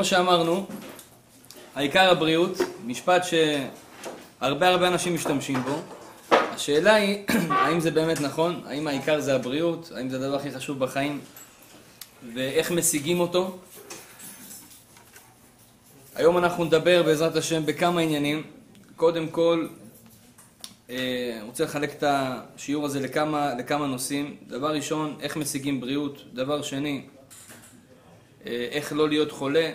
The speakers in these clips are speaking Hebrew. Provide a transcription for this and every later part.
כמו שאמרנו, העיקר הבריאות, משפט שהרבה הרבה אנשים משתמשים בו. השאלה היא, האם זה באמת נכון? האם העיקר זה הבריאות? האם זה הדבר הכי חשוב בחיים? ואיך משיגים אותו? היום אנחנו נדבר בעזרת השם בכמה עניינים. קודם כל, אה, רוצה לחלק את השיעור הזה לכמה, לכמה נושאים. דבר ראשון, איך משיגים בריאות. דבר שני, אה, איך לא להיות חולה,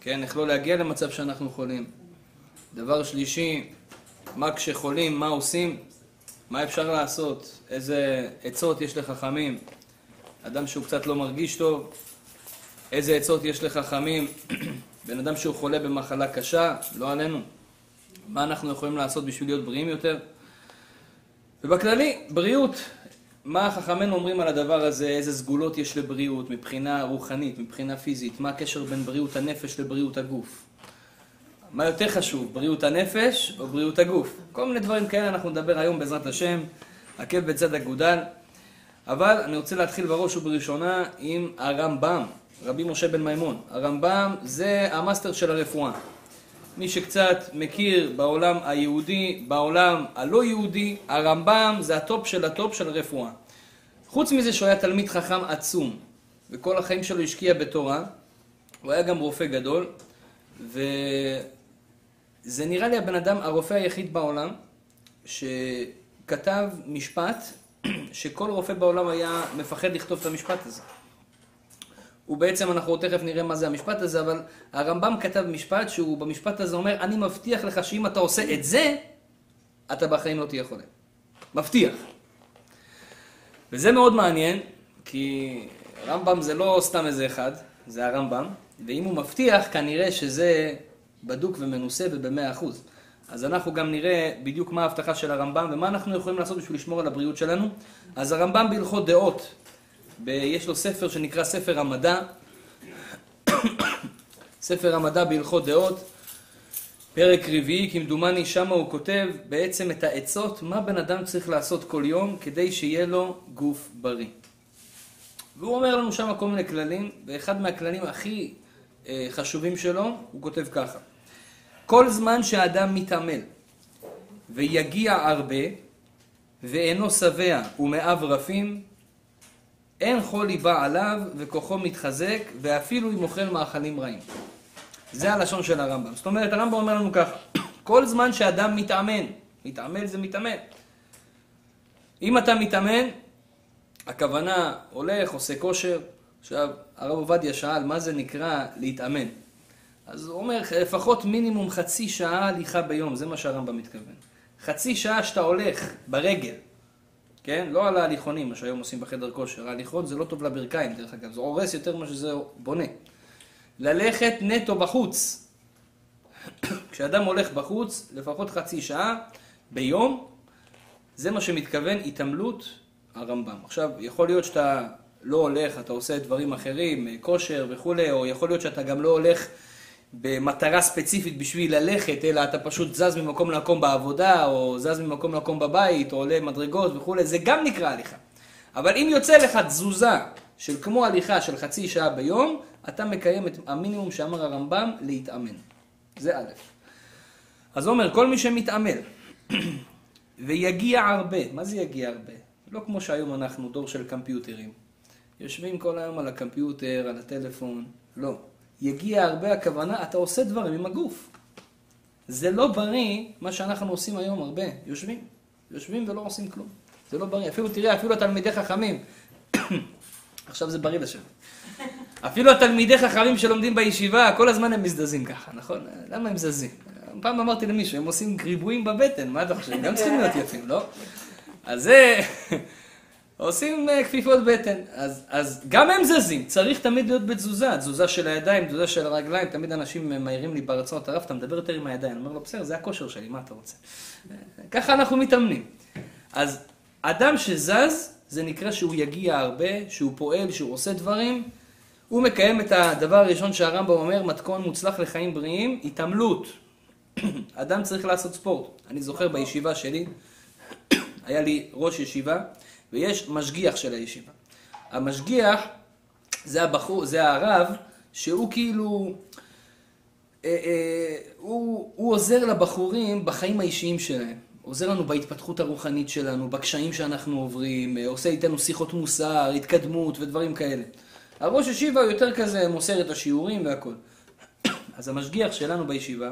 כן, איך לא להגיע למצב שאנחנו חולים. דבר שלישי, מה כשחולים, מה עושים, מה אפשר לעשות, איזה עצות יש לחכמים, אדם שהוא קצת לא מרגיש טוב, איזה עצות יש לחכמים, בן אדם שהוא חולה במחלה קשה, לא עלינו, מה אנחנו יכולים לעשות בשביל להיות בריאים יותר. ובכללי, בריאות, מה חכמינו אומרים על הדבר הזה, איזה סגולות יש לבריאות מבחינה רוחנית, מבחינה פיזית, מה הקשר בין בריאות הנפש לבריאות הגוף. מה יותר חשוב, בריאות הנפש או בריאות הגוף? כל מיני דברים כאלה אנחנו נדבר היום בעזרת השם, עקב בצד אגודל. אבל אני רוצה להתחיל בראש ובראשונה עם הרמב"ם, רבי משה בן מימון. הרמב"ם זה המאסטר של הרפואה. מי שקצת מכיר בעולם היהודי, בעולם הלא יהודי, הרמב"ם זה הטופ של הטופ של הרפואה. חוץ מזה שהוא היה תלמיד חכם עצום, וכל החיים שלו השקיע בתורה, הוא היה גם רופא גדול, וזה נראה לי הבן אדם, הרופא היחיד בעולם, שכתב משפט שכל רופא בעולם היה מפחד לכתוב את המשפט הזה. הוא בעצם, אנחנו תכף נראה מה זה המשפט הזה, אבל הרמב"ם כתב משפט שהוא במשפט הזה אומר, אני מבטיח לך שאם אתה עושה את זה, אתה בחיים לא תהיה חולה. מבטיח. וזה מאוד מעניין, כי רמב"ם זה לא סתם איזה אחד, זה הרמב"ם, ואם הוא מבטיח, כנראה שזה בדוק ומנוסה ובמאה אחוז. אז אנחנו גם נראה בדיוק מה ההבטחה של הרמב"ם ומה אנחנו יכולים לעשות בשביל לשמור על הבריאות שלנו. אז הרמב"ם בהלכות דעות, יש לו ספר שנקרא ספר המדע, ספר המדע בהלכות דעות, פרק רביעי, כמדומני, שמה הוא כותב בעצם את העצות, מה בן אדם צריך לעשות כל יום כדי שיהיה לו גוף בריא. והוא אומר לנו שם כל מיני כללים, ואחד מהכללים הכי אה, חשובים שלו, הוא כותב ככה: כל זמן שהאדם מתעמל ויגיע הרבה ואינו שבע ומאב רפים, אין חול ליבה עליו וכוחו מתחזק ואפילו אם אוכל מאכלים רעים. זה הלשון של הרמב"ם. זאת אומרת, הרמב"ם אומר לנו ככה, כל זמן שאדם מתאמן, מתאמן זה מתאמן. אם אתה מתאמן, הכוונה הולך, עושה כושר. עכשיו, הרב עובדיה שאל, מה זה נקרא להתאמן? אז הוא אומר, לפחות מינימום חצי שעה הליכה ביום, זה מה שהרמב"ם מתכוון. חצי שעה שאתה הולך ברגל, כן? לא על ההליכונים, מה שהיום עושים בחדר כושר. ההליכון זה לא טוב לברכיים, דרך אגב, זה הורס יותר ממה שזה בונה. ללכת נטו בחוץ. כשאדם הולך בחוץ, לפחות חצי שעה ביום, זה מה שמתכוון התעמלות הרמב"ם. עכשיו, יכול להיות שאתה לא הולך, אתה עושה דברים אחרים, כושר וכולי, או יכול להיות שאתה גם לא הולך במטרה ספציפית בשביל ללכת, אלא אתה פשוט זז ממקום למקום בעבודה, או זז ממקום למקום בבית, או עולה מדרגות וכולי, זה גם נקרא הליכה. אבל אם יוצא לך תזוזה של כמו הליכה של חצי שעה ביום, אתה מקיים את המינימום שאמר הרמב"ם, להתאמן. זה א'. אז אומר, כל מי שמתעמל ויגיע הרבה, מה זה יגיע הרבה? לא כמו שהיום אנחנו דור של קמפיוטרים. יושבים כל היום על הקמפיוטר, על הטלפון, לא. יגיע הרבה הכוונה, אתה עושה דברים עם הגוף. זה לא בריא מה שאנחנו עושים היום הרבה, יושבים. יושבים ולא עושים כלום. זה לא בריא. אפילו תראה, אפילו התלמידי חכמים, עכשיו זה בריא לשבת. אפילו התלמידי חכמים שלומדים בישיבה, כל הזמן הם מזדזים ככה, נכון? למה הם זזים? פעם אמרתי למישהו, הם עושים ריבועים בבטן, מה אתה חושב? הם גם צריכים להיות יפים, לא? אז זה... עושים uh, כפיפות בטן, אז, אז גם הם זזים, צריך תמיד להיות בתזוזה, תזוזה של הידיים, תזוזה של הרגליים, תמיד אנשים מעירים לי בהרצאות, הרב, אתה מדבר יותר עם הידיים, אני אומר לו, בסדר, זה הכושר שלי, מה אתה רוצה? ככה אנחנו מתאמנים. אז אדם שזז, זה נקרא שהוא יגיע הרבה, שהוא פועל, שהוא עושה דברים, הוא מקיים את הדבר הראשון שהרמב"ם אומר, מתכון מוצלח לחיים בריאים, התעמלות. אדם צריך לעשות ספורט. אני זוכר בישיבה שלי, היה לי ראש ישיבה, ויש משגיח של הישיבה. המשגיח זה הבחור, זה הרב שהוא כאילו, אה, אה, הוא, הוא עוזר לבחורים בחיים האישיים שלהם. עוזר לנו בהתפתחות הרוחנית שלנו, בקשיים שאנחנו עוברים, אה, עושה איתנו שיחות מוסר, התקדמות ודברים כאלה. הראש ישיבה הוא יותר כזה מוסר את השיעורים והכל. אז המשגיח שלנו בישיבה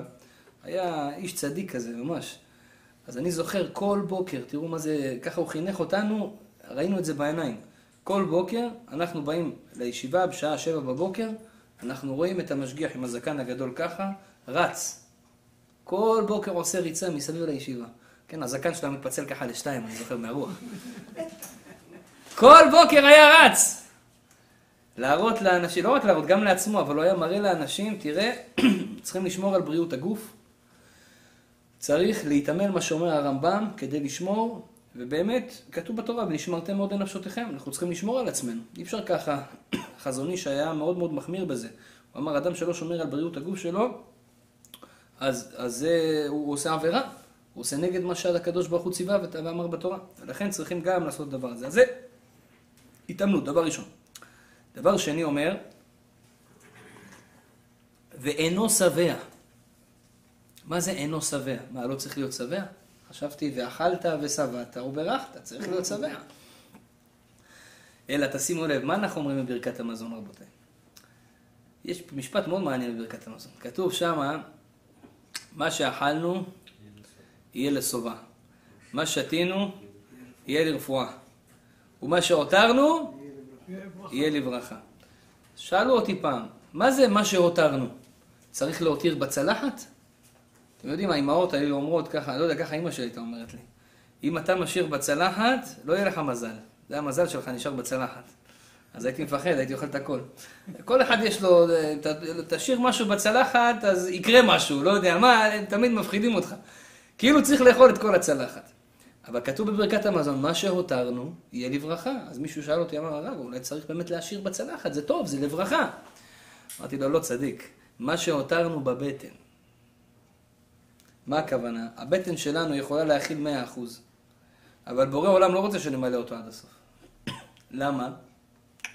היה איש צדיק כזה, ממש. אז אני זוכר כל בוקר, תראו מה זה, ככה הוא חינך אותנו, ראינו את זה בעיניים. כל בוקר אנחנו באים לישיבה בשעה שבע בבוקר, אנחנו רואים את המשגיח עם הזקן הגדול ככה, רץ. כל בוקר עושה ריצה מסביב לישיבה. כן, הזקן שלו מתפצל ככה לשתיים, אני זוכר מהרוח. כל בוקר היה רץ! להראות לאנשים, לא רק להראות, גם לעצמו, אבל הוא היה מראה לאנשים, תראה, צריכים לשמור על בריאות הגוף, צריך להתאמן מה שאומר הרמב"ם כדי לשמור, ובאמת, כתוב בתורה, ונשמרתם מאוד לנפשותיכם, אנחנו צריכים לשמור על עצמנו. אי אפשר ככה, חזון איש היה מאוד מאוד מחמיר בזה. הוא אמר, אדם שלא שומר על בריאות הגוף שלו, אז, אז זה, הוא עושה עבירה, הוא עושה נגד מה שהקדוש ברוך הוא ציווה ואמר בתורה. ולכן צריכים גם לעשות את הדבר הזה. אז זה התאמנות, דבר ראשון. דבר שני אומר, ואינו שבע. מה זה אינו שבע? מה, לא צריך להיות שבע? חשבתי, ואכלת ושבעת וברכת, צריך להיות שבע. אלא תשימו לב, מה אנחנו אומרים בברכת המזון, רבותיי? יש משפט מאוד מעניין בברכת המזון. כתוב שמה, מה שאכלנו יהיה לשובע. מה שתינו יהיה לרפואה. ומה שהותרנו יהיה לברכה. שאלו אותי פעם, מה זה מה שהותרנו? צריך להותיר בצלחת? אתם יודעים, האימהות היו אומרות ככה, אני לא יודע, ככה אימא שלי הייתה אומרת לי. אם אתה משאיר בצלחת, לא יהיה לך מזל. זה המזל שלך נשאר בצלחת. אז הייתי מפחד, הייתי אוכל את הכל. כל אחד יש לו, תשאיר משהו בצלחת, אז יקרה משהו, לא יודע מה, תמיד מפחידים אותך. כאילו צריך לאכול את כל הצלחת. אבל כתוב בברכת המזון, מה שהותרנו, יהיה לברכה. אז מישהו שאל אותי, אמר הרב, אולי צריך באמת להשאיר בצלחת, זה טוב, זה לברכה. אמרתי לו, לא צדיק, מה שהותרנו בבטן. מה הכוונה? הבטן שלנו יכולה להכיל 100%, אבל בורא עולם לא רוצה שנמלא אותו עד הסוף. למה?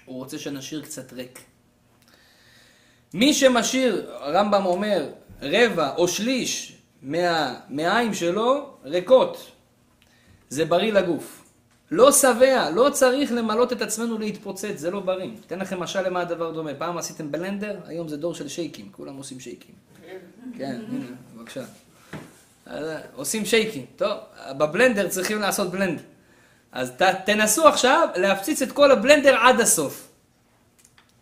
הוא רוצה שנשאיר קצת ריק. מי שמשאיר, הרמב"ם אומר, רבע או שליש מהמעיים שלו ריקות, זה בריא לגוף. לא שבע, לא צריך למלות את עצמנו להתפוצץ, זה לא בריא. אתן לכם משל למה הדבר דומה. פעם עשיתם בלנדר, היום זה דור של שייקים, כולם עושים שייקים. כן, הנה, בבקשה. עושים שייקים. טוב, בבלנדר צריכים לעשות בלנד. אז ת, תנסו עכשיו להפציץ את כל הבלנדר עד הסוף.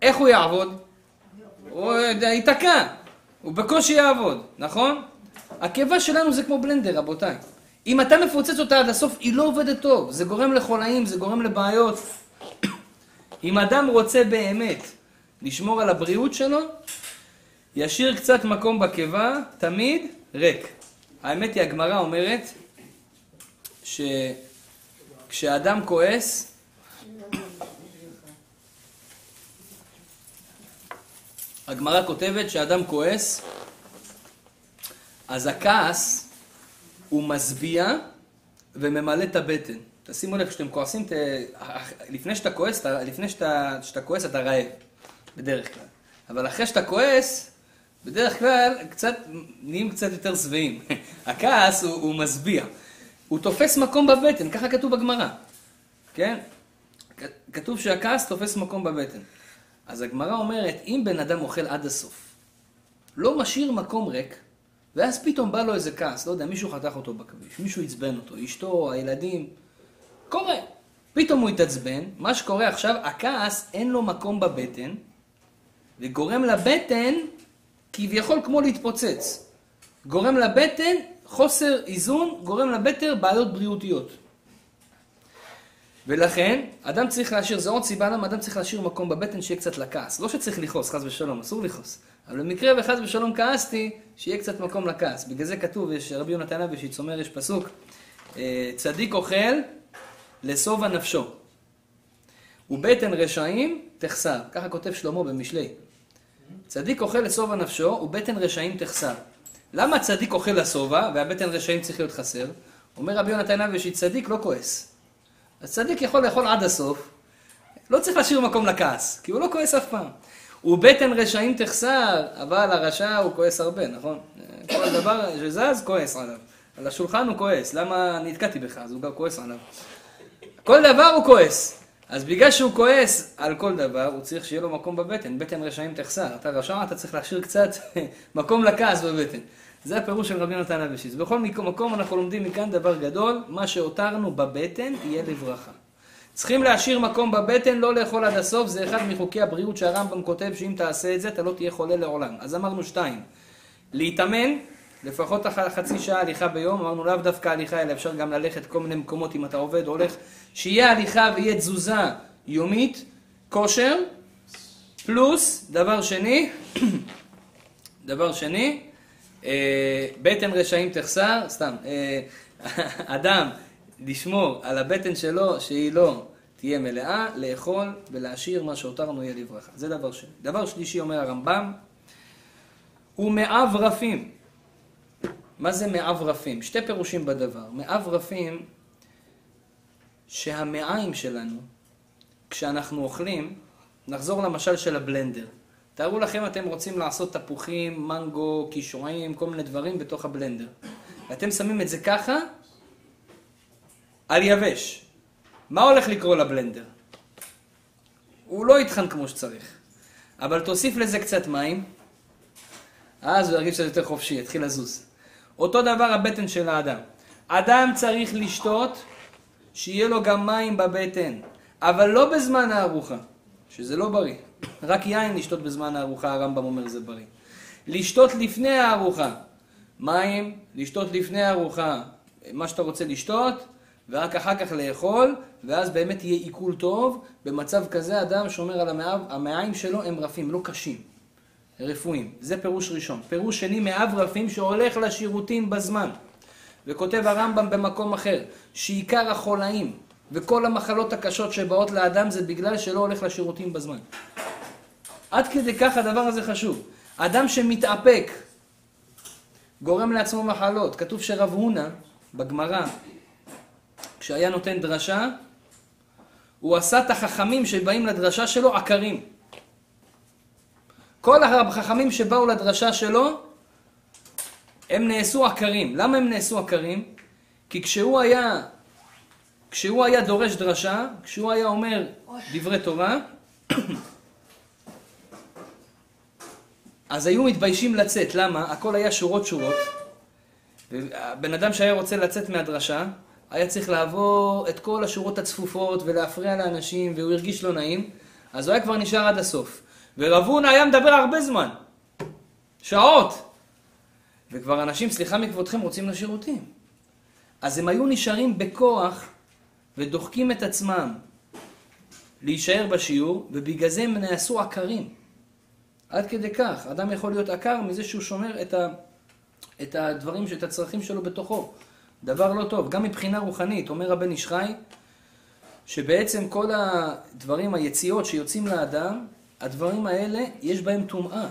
איך הוא יעבוד? הוא ייתקע, הוא בקושי יעבוד, נכון? הקיבה שלנו זה כמו בלנדר, רבותיי. אם אתה מפוצץ אותה עד הסוף, היא לא עובדת טוב. זה גורם לחולאים, זה גורם לבעיות. אם אדם רוצה באמת לשמור על הבריאות שלו, ישאיר קצת מקום בקיבה, תמיד ריק. האמת היא, הגמרא אומרת שכשאדם כועס, הגמרא כותבת שאדם כועס, אז הכעס הוא משביע וממלא את הבטן. תשימו לב, כשאתם כועסים, ת... לפני שאתה כועס, לפני שאתה, שאתה כועס אתה רעב, בדרך כלל. אבל אחרי שאתה כועס, בדרך כלל קצת, נהיים קצת יותר שבעים. הכעס הוא, הוא משביע. הוא תופס מקום בבטן, ככה כתוב בגמרא. כן? כתוב שהכעס תופס מקום בבטן. אז הגמרא אומרת, אם בן אדם אוכל עד הסוף, לא משאיר מקום ריק, ואז פתאום בא לו איזה כעס, לא יודע, מישהו חתך אותו בכביש, מישהו עצבן אותו, אשתו, הילדים, קורה. פתאום הוא התעצבן, מה שקורה עכשיו, הכעס אין לו מקום בבטן, וגורם לבטן כביכול כמו להתפוצץ. גורם לבטן, חוסר איזון, גורם לבטן בעיות בריאותיות. ולכן, אדם צריך להשאיר, זה עוד סיבה למה אדם צריך להשאיר מקום בבטן שיהיה קצת לכעס. לא שצריך לכעוס, חס ושלום, אסור לכעוס. אבל במקרה וחס ושלום כעסתי, שיהיה קצת מקום לכעס. בגלל זה כתוב, יש רבי יונתן אבי שיצומר, יש פסוק, אה, צדיק אוכל לשובע נפשו. ובטן רשעים תחסר. ככה כותב שלמה במשלי. צדיק אוכל לשובע נפשו ובטן רשעים תחסר. למה צדיק אוכל לשובע והבטן רשעים צריך להיות חסר? אומר רבי יונתן אבי שצדיק לא כועס. אז צדיק יכול לאכול עד הסוף, לא צריך להשאיר מקום לכעס, כי הוא לא כועס אף פעם. ובטן רשעים תחסר, אבל הרשע הוא כועס הרבה, נכון? כל דבר שזז, כועס עליו. על השולחן הוא כועס, למה נתקעתי בך? אז הוא גם כועס עליו. כל דבר הוא כועס. אז בגלל שהוא כועס על כל דבר, הוא צריך שיהיה לו מקום בבטן. בטן רשעים תחסר. אתה רשע, אתה צריך להשאיר קצת מקום לכעס בבטן. זה הפירוש של רבי נתן אבישיס. בכל מקום אנחנו לומדים מכאן דבר גדול, מה שהותרנו בבטן יהיה לברכה. צריכים להשאיר מקום בבטן, לא לאכול עד הסוף, זה אחד מחוקי הבריאות שהרמב"ם כותב שאם תעשה את זה אתה לא תהיה חולה לעולם. אז אמרנו שתיים, להתאמן, לפחות חצי שעה הליכה ביום, אמרנו לאו דווקא הליכה, אלא אפשר גם ללכת כל מיני מקומות אם אתה עובד, הולך, שיהיה הליכה ויהיה תזוזה יומית, כושר, פלוס, דבר שני, דבר שני, אה, בטן רשעים תחסר, סתם, אה, אדם לשמור על הבטן שלו שהיא לא תהיה מלאה, לאכול ולהשאיר מה שהותרנו יהיה לברכה. זה דבר שני. דבר שלישי אומר הרמב"ם, הוא מאב רפים. מה זה מאב רפים? שתי פירושים בדבר. מאב רפים, שהמעיים שלנו, כשאנחנו אוכלים, נחזור למשל של הבלנדר. תארו לכם, אתם רוצים לעשות תפוחים, מנגו, קישואים, כל מיני דברים בתוך הבלנדר. ואתם שמים את זה ככה, על יבש. מה הולך לקרות לבלנדר? הוא לא יטחן כמו שצריך. אבל תוסיף לזה קצת מים, אז הוא ירגיש שזה יותר חופשי, יתחיל לזוז. אותו דבר הבטן של האדם. אדם צריך לשתות, שיהיה לו גם מים בבטן, אבל לא בזמן הארוחה, שזה לא בריא. רק יין לשתות בזמן הארוחה, הרמב"ם אומר זה בריא. לשתות לפני הארוחה. מים, לשתות לפני הארוחה. מה שאתה רוצה לשתות, ורק אחר כך לאכול, ואז באמת יהיה עיכול טוב. במצב כזה אדם שומר על המעיים שלו הם רפים, לא קשים. רפואיים. זה פירוש ראשון. פירוש שני, מאב רפים שהולך לשירותים בזמן. וכותב הרמב"ם במקום אחר, שעיקר החולאים וכל המחלות הקשות שבאות לאדם זה בגלל שלא הולך לשירותים בזמן. עד כדי כך הדבר הזה חשוב. אדם שמתאפק גורם לעצמו מחלות. כתוב שרב הונא בגמרא, כשהיה נותן דרשה, הוא עשה את החכמים שבאים לדרשה שלו עקרים. כל החכמים שבאו לדרשה שלו, הם נעשו עקרים. למה הם נעשו עקרים? כי כשהוא היה, כשהוא היה דורש דרשה, כשהוא היה אומר דברי תורה, אז היו מתביישים לצאת. למה? הכל היה שורות שורות. בן אדם שהיה רוצה לצאת מהדרשה, היה צריך לעבור את כל השורות הצפופות ולהפריע לאנשים, והוא הרגיש לא נעים, אז הוא היה כבר נשאר עד הסוף. ורב הונא היה מדבר הרבה זמן, שעות. וכבר אנשים, סליחה מכבודכם, רוצים לשירותים. אז הם היו נשארים בכוח ודוחקים את עצמם להישאר בשיעור, ובגלל זה הם נעשו עקרים. עד כדי כך, אדם יכול להיות עקר מזה שהוא שומר את, ה, את הדברים, את הצרכים שלו בתוכו. דבר לא טוב. גם מבחינה רוחנית, אומר הבן איש חי, שבעצם כל הדברים, היציאות שיוצאים לאדם, הדברים האלה, יש בהם טומאה.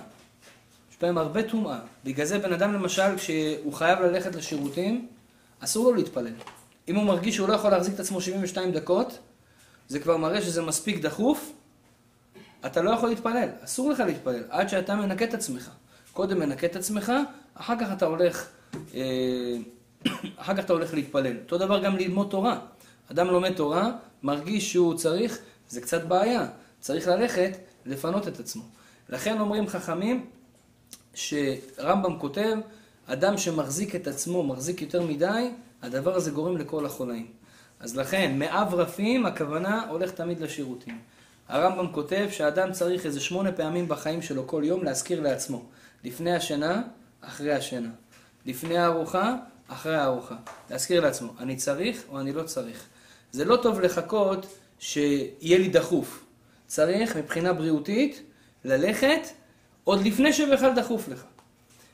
יש בהם הרבה טומאה. בגלל זה בן אדם למשל, כשהוא חייב ללכת לשירותים, אסור לו להתפלל. אם הוא מרגיש שהוא לא יכול להחזיק את עצמו 72 דקות, זה כבר מראה שזה מספיק דחוף, אתה לא יכול להתפלל. אסור לך להתפלל, עד שאתה מנקה את עצמך. קודם מנקה את עצמך, אחר כך אתה הולך, אה, אחר כך אתה הולך להתפלל. אותו דבר גם ללמוד תורה. אדם לומד תורה, מרגיש שהוא צריך, זה קצת בעיה. צריך ללכת לפנות את עצמו. לכן אומרים חכמים שרמב"ם כותב, אדם שמחזיק את עצמו, מחזיק יותר מדי, הדבר הזה גורם לכל החולאים. אז לכן, מאב רפים, הכוונה הולך תמיד לשירותים. הרמב"ם כותב שאדם צריך איזה שמונה פעמים בחיים שלו כל יום להזכיר לעצמו. לפני השינה, אחרי השינה. לפני הארוחה, אחרי הארוחה. להזכיר לעצמו, אני צריך או אני לא צריך. זה לא טוב לחכות שיהיה לי דחוף. צריך מבחינה בריאותית ללכת עוד לפני שבכלל דחוף לך.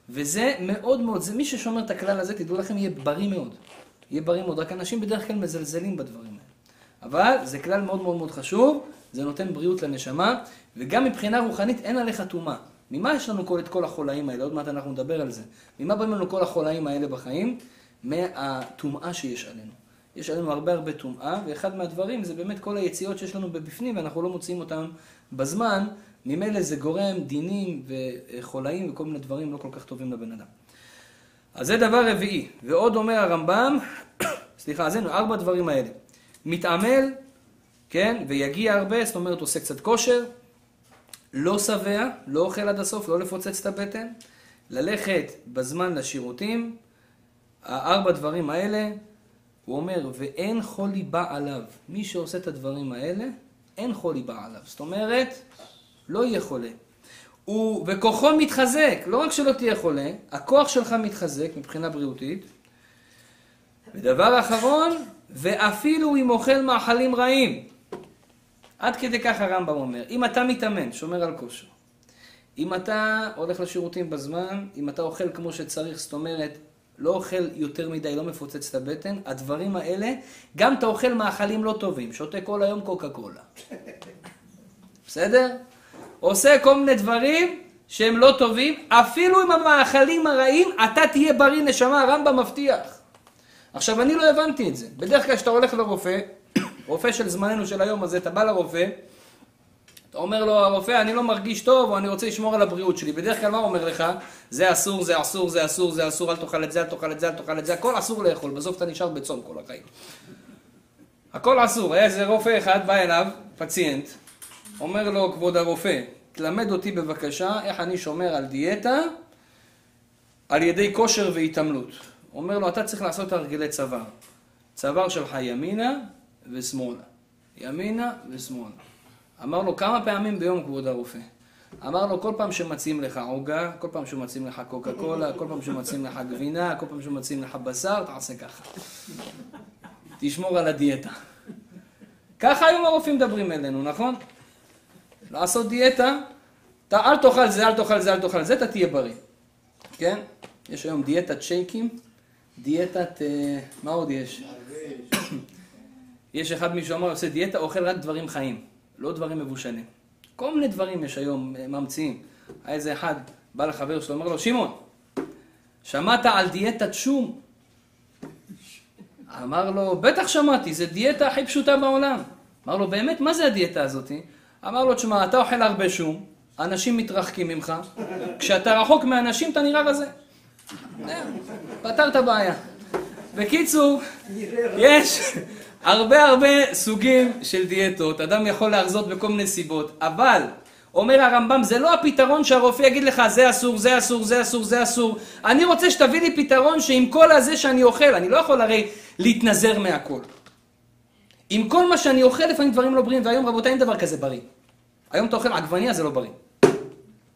וזה מאוד מאוד, זה מי ששומר את הכלל הזה, תדעו לכם, יהיה בריא מאוד. יהיה בריא מאוד, רק אנשים בדרך כלל מזלזלים בדברים האלה. אבל זה כלל מאוד מאוד מאוד חשוב, זה נותן בריאות לנשמה, וגם מבחינה רוחנית אין עליך טומאה. ממה יש לנו כל, את כל החולאים האלה? עוד מעט אנחנו נדבר על זה. ממה באים לנו כל החולאים האלה בחיים? מהטומאה שיש עלינו. יש עלינו הרבה הרבה טומאה, ואחד מהדברים זה באמת כל היציאות שיש לנו בבפנים, ואנחנו לא מוצאים אותם בזמן, ממילא זה גורם דינים וחולאים וכל מיני דברים לא כל כך טובים לבן אדם. אז זה דבר רביעי. ועוד אומר הרמב"ם, סליחה, אז הנה, ארבע דברים האלה. מתעמל, כן, ויגיע הרבה, זאת אומרת עושה קצת כושר, לא שבע, לא אוכל עד הסוף, לא לפוצץ את הבטן, ללכת בזמן לשירותים, הארבע דברים האלה, הוא אומר, ואין חולי בא עליו. מי שעושה את הדברים האלה, אין חולי בא עליו. זאת אומרת, לא יהיה חולה. הוא, וכוחו מתחזק, לא רק שלא תהיה חולה, הכוח שלך מתחזק מבחינה בריאותית. ודבר אחרון, ואפילו אם אוכל מאכלים רעים. עד כדי כך הרמב"ם אומר, אם אתה מתאמן, שומר על כושר, אם אתה הולך לשירותים בזמן, אם אתה אוכל כמו שצריך, זאת אומרת, לא אוכל יותר מדי, לא מפוצץ את הבטן, הדברים האלה, גם אתה אוכל מאכלים לא טובים, שותה כל היום קוקה קולה. בסדר? עושה כל מיני דברים שהם לא טובים, אפילו עם המאכלים הרעים, אתה תהיה בריא נשמה, הרמב"ם מבטיח. עכשיו, אני לא הבנתי את זה. בדרך כלל כשאתה הולך לרופא, רופא של זמננו של היום הזה, אתה בא לרופא, אתה אומר לו, הרופא, אני לא מרגיש טוב, או אני רוצה לשמור על הבריאות שלי. בדרך כלל מה הוא אומר לך? זה אסור, זה אסור, זה אסור, זה אסור, אל תאכל את זה, אל תאכל את זה, אל תאכל את זה, הכל אסור לאכול, בסוף אתה נשאר בצום כל החיים. הכל אסור. היה איזה רופא אחד, בא אליו, פציינט, אומר לו, כבוד הרופא, תלמד אותי בבקשה איך אני שומר על דיאטה על ידי כושר והתעמלות. אומר לו, אתה צריך לעשות הרגלי צוואר. צוואר שלך ימינה ושמאלה. ימינה ושמאלה. אמר לו, כמה פעמים ביום, כבוד הרופא? אמר לו, כל פעם שמציעים לך עוגה, כל פעם שמציעים לך קוקה קולה, כל פעם שמציעים לך גבינה, כל פעם שמציעים לך בשר, תעשה ככה. תשמור על הדיאטה. ככה היום הרופאים מדברים אלינו, נכון? לעשות דיאטה, אתה אל תאכל זה, אל תאכל זה, אל תאכל זה, אתה תהיה בריא. כן? יש היום דיאטת שייקים, דיאטת, אה, מה עוד יש? יש אחד מישהו אמר, עושה דיאטה, אוכל רק דברים חיים, לא דברים מבושנים. כל מיני דברים יש היום, אה, ממציאים. היה איזה אחד, בא לחבר שלו, אומר לו, שמעון, שמעת על דיאטת שום? אמר לו, בטח שמעתי, זה דיאטה הכי פשוטה בעולם. אמר לו, באמת, מה זה הדיאטה הזאתי? אמר לו, תשמע, אתה אוכל הרבה שום, אנשים מתרחקים ממך, כשאתה רחוק מאנשים אתה נראה רזה. פתרת בעיה. בקיצור, יש הרבה הרבה סוגים של דיאטות, אדם יכול להרזות בכל מיני סיבות, אבל אומר הרמב"ם, זה לא הפתרון שהרופא יגיד לך, זה אסור, זה אסור, זה אסור, זה אסור. אני רוצה שתביא לי פתרון שעם כל הזה שאני אוכל, אני לא יכול הרי להתנזר מהכל. עם כל מה שאני אוכל, לפעמים דברים לא בריאים, והיום רבותיי אין דבר כזה בריא. היום אתה אוכל עגבניה, זה לא בריא.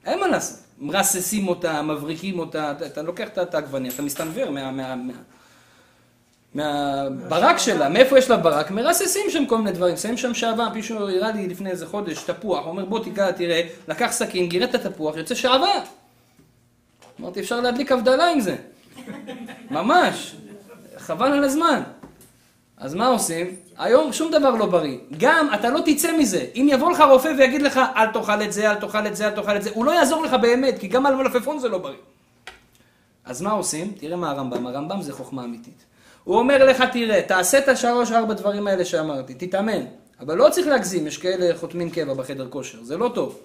אין מה לעשות. מרססים אותה, מבריקים אותה, אתה, לוקח את העגבניה, אתה מסתנוור מה, מה, מה, מהברק שלה, מאיפה יש לה ברק? מרססים שם כל מיני דברים, שמים שם שעווה, מישהו הראה לי לפני איזה חודש תפוח, הוא אומר בוא תיגע, תראה, לקח סכין, גירד את התפוח, יוצא שעווה. אמרתי אפשר להדליק הבדלה עם זה, ממש, חבל על הזמן. אז מה עושים? היום שום דבר לא בריא. גם אתה לא תצא מזה. אם יבוא לך רופא ויגיד לך אל תאכל את זה, אל תאכל את זה, אל תאכל את זה, הוא לא יעזור לך באמת, כי גם על מלפפון זה לא בריא. אז מה עושים? תראה מה הרמב"ם, הרמב"ם זה חוכמה אמיתית. הוא אומר לך, תראה, תעשה את השלוש ארבע דברים האלה שאמרתי, תתאמן. אבל לא צריך להגזים, יש כאלה חותמים קבע בחדר כושר, זה לא טוב.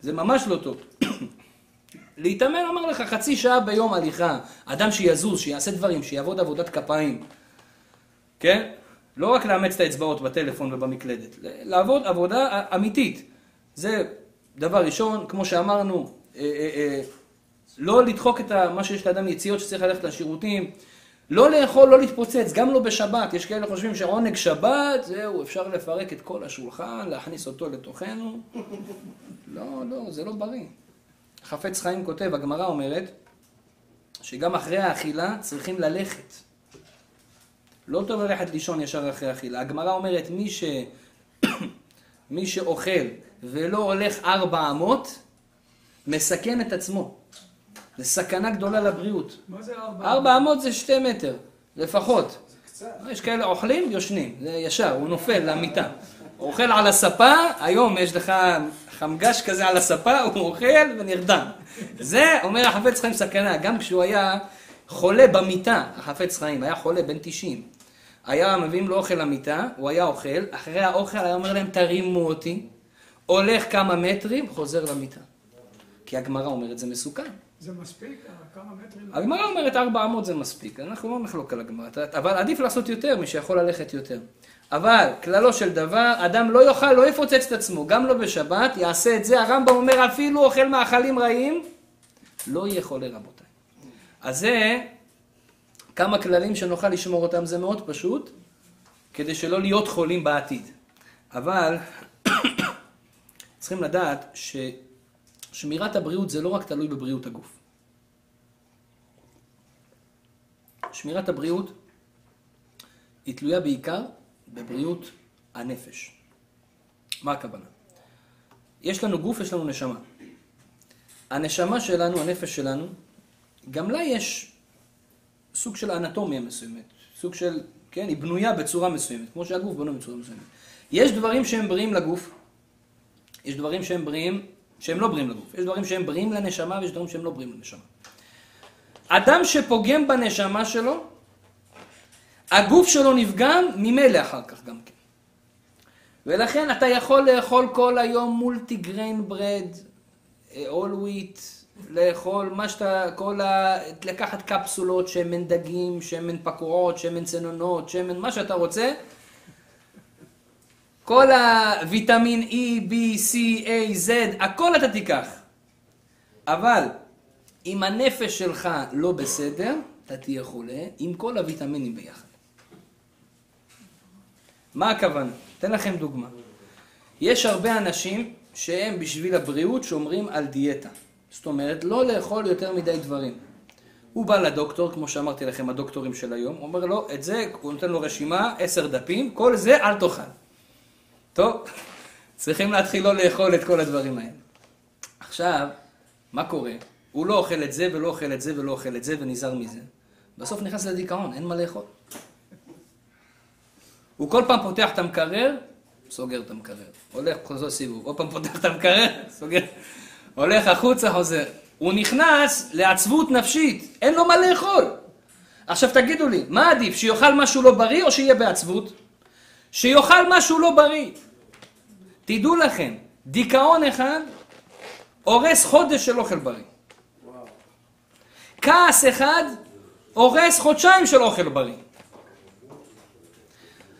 זה ממש לא טוב. להתאמן, אומר לך, חצי שעה ביום הליכה, אדם שיזוז, שיעשה דברים, שיעבוד עבודת כפיים, כן? לא רק לאמץ את האצבעות בטלפון ובמקלדת, לעבוד עבודה אמיתית. זה דבר ראשון, כמו שאמרנו, אה, אה, אה, לא לדחוק את מה שיש לאדם יציאות שצריך ללכת לשירותים, לא לאכול, לא להתפוצץ, גם לא בשבת. יש כאלה חושבים שעונג שבת, זהו, אפשר לפרק את כל השולחן, להכניס אותו לתוכנו. לא, לא, זה לא בריא. חפץ חיים כותב, הגמרא אומרת, שגם אחרי האכילה צריכים ללכת. לא טוב ללכת לישון ישר אחרי אכילה. הגמרא אומרת, מי, ש... מי שאוכל ולא הולך ארבע אמות, מסכן את עצמו. זה סכנה גדולה לבריאות. מה זה ארבע? ארבע אמות זה שתי מטר, לפחות. יש כאלה אוכלים, יושנים, זה ישר, הוא נופל למיטה. אוכל על הספה, היום יש לך חמגש כזה על הספה, הוא אוכל ונרדם. זה, אומר החפץ חיים סכנה, גם כשהוא היה חולה במיטה, החפץ חיים, היה חולה בן 90. היה מביאים לו אוכל למיטה, הוא היה אוכל, אחרי האוכל היה אומר להם תרימו אותי, הולך כמה מטרים, חוזר למיטה. כי הגמרא אומרת זה מסוכן. זה מספיק? כמה מטרים? הגמרא אומרת 400 זה מספיק, אנחנו לא נחלוק על הגמרא, אבל עדיף לעשות יותר משיכול ללכת יותר. אבל כללו של דבר, אדם לא יאכל, לא יפוצץ את עצמו, גם לא בשבת, יעשה את זה, הרמב"ם אומר אפילו אוכל מאכלים רעים, לא יהיה חולה רבותיי. אז זה כמה כללים שנוכל לשמור אותם, זה מאוד פשוט, כדי שלא להיות חולים בעתיד. אבל צריכים לדעת ששמירת הבריאות זה לא רק תלוי בבריאות הגוף. שמירת הבריאות היא תלויה בעיקר בבריאות הנפש. מה הכוונה? יש לנו גוף, יש לנו נשמה. הנשמה שלנו, הנפש שלנו, גם לה יש סוג של אנטומיה מסוימת, סוג של, כן, היא בנויה בצורה מסוימת, כמו שהגוף בנוי בצורה מסוימת. יש דברים שהם בריאים לגוף, יש דברים שהם בריאים, שהם לא בריאים לגוף, יש דברים שהם בריאים לנשמה ויש דברים שהם לא בריאים לנשמה. אדם שפוגם בנשמה שלו, הגוף שלו נפגם ממילא אחר כך גם כן. ולכן אתה יכול לאכול כל היום מולטי גריין ברד, אול וויט, לאכול מה שאתה, כל ה... לקחת קפסולות, שמן דגים, שמן פקורות, שמן צנונות, שמן מה שאתה רוצה. כל הוויטמין E, B, C, A, Z, הכל אתה תיקח. אבל אם הנפש שלך לא בסדר, אתה תהיה חולה עם כל הוויטמינים ביחד. מה הכוונה? אתן לכם דוגמה. יש הרבה אנשים שהם בשביל הבריאות שומרים על דיאטה. זאת אומרת, לא לאכול יותר מדי דברים. הוא בא לדוקטור, כמו שאמרתי לכם, הדוקטורים של היום, הוא אומר לו, את זה, הוא נותן לו רשימה, עשר דפים, כל זה אל תאכל. טוב, צריכים להתחיל לא לאכול את כל הדברים האלה. עכשיו, מה קורה? הוא לא אוכל את זה ולא אוכל את זה ולא אוכל את זה ונזהר מזה. בסוף נכנס לדיכאון, אין מה לאכול. הוא כל פעם פותח את המקרר, סוגר את המקרר. הולך, חוזר סיבוב. עוד פעם פותח את המקרר, סוגר. הולך החוצה, חוזר. הוא נכנס לעצבות נפשית, אין לו מה לאכול. עכשיו תגידו לי, מה עדיף, שיאכל משהו לא בריא או שיהיה בעצבות? שיאכל משהו לא בריא. תדעו לכם, דיכאון אחד הורס חודש של אוכל בריא. כעס אחד הורס חודשיים של אוכל בריא.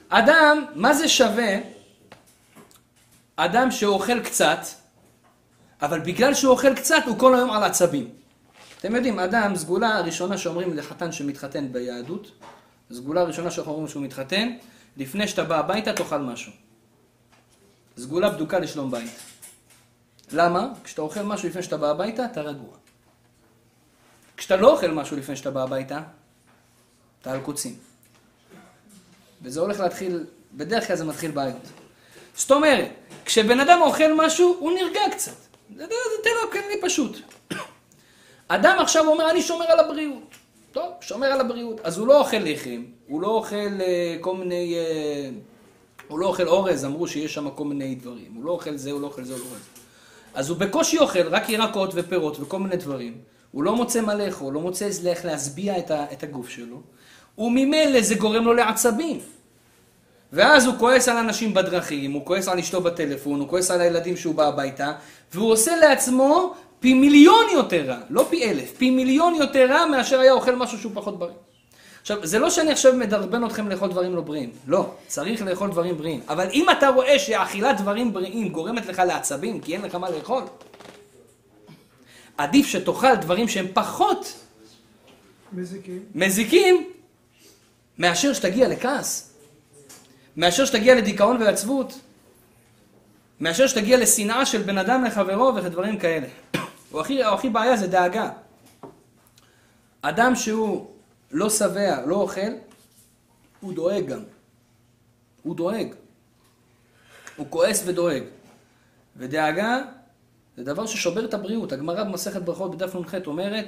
אדם, מה זה שווה? אדם שאוכל קצת, אבל בגלל שהוא אוכל קצת הוא כל היום על עצבים. אתם יודעים, אדם, סגולה הראשונה שאומרים לחתן שמתחתן ביהדות, סגולה הראשונה שאנחנו אומרים שהוא מתחתן, לפני שאתה בא הביתה תאכל משהו. סגולה בדוקה לשלום בית. למה? כשאתה אוכל משהו לפני שאתה בא הביתה, אתה רגוע. כשאתה לא אוכל משהו לפני שאתה בא הביתה, אתה על קוצים. וזה הולך להתחיל, בדרך כלל זה מתחיל בעיות. זאת אומרת, כשבן אדם אוכל משהו, הוא נרגע קצת. זה, תן לו כלי פשוט. אדם עכשיו אומר, אני שומר על הבריאות. טוב, שומר על הבריאות. אז הוא לא אוכל לחם, הוא לא אוכל uh, כל מיני... Uh, הוא לא אוכל אורז, אמרו שיש שם כל מיני דברים. הוא לא אוכל זה, הוא לא אוכל זה, הוא לא אוכל זה. אז הוא בקושי אוכל רק ירקות ופירות וכל מיני דברים. הוא לא מוצא מה לאכול, לא מוצא איך להשביע את, את הגוף שלו. וממילא זה גורם לו לעצבים. ואז הוא כועס על אנשים בדרכים, הוא כועס על אשתו בטלפון, הוא כועס על הילדים שהוא בא הביתה, והוא עושה לעצמו פי מיליון יותר רע, לא פי אלף, פי מיליון יותר רע מאשר היה אוכל משהו שהוא פחות בריא. עכשיו, זה לא שאני עכשיו מדרבן אתכם לאכול דברים לא בריאים, לא, צריך לאכול דברים בריאים. אבל אם אתה רואה שאכילת דברים בריאים גורמת לך לעצבים, כי אין לך מה לאכול, עדיף שתאכל דברים שהם פחות מזיקים, מזיקים מאשר שתגיע לכעס, מאשר שתגיע לדיכאון ועצבות, מאשר שתגיע לשנאה של בן אדם לחברו ודברים כאלה. הוא הכי, הוא הכי בעיה זה דאגה. אדם שהוא לא שבע, לא אוכל, הוא דואג גם. הוא דואג. הוא כועס ודואג. ודאגה זה דבר ששובר את הבריאות. הגמרא במסכת ברכות בדף נ"ח אומרת,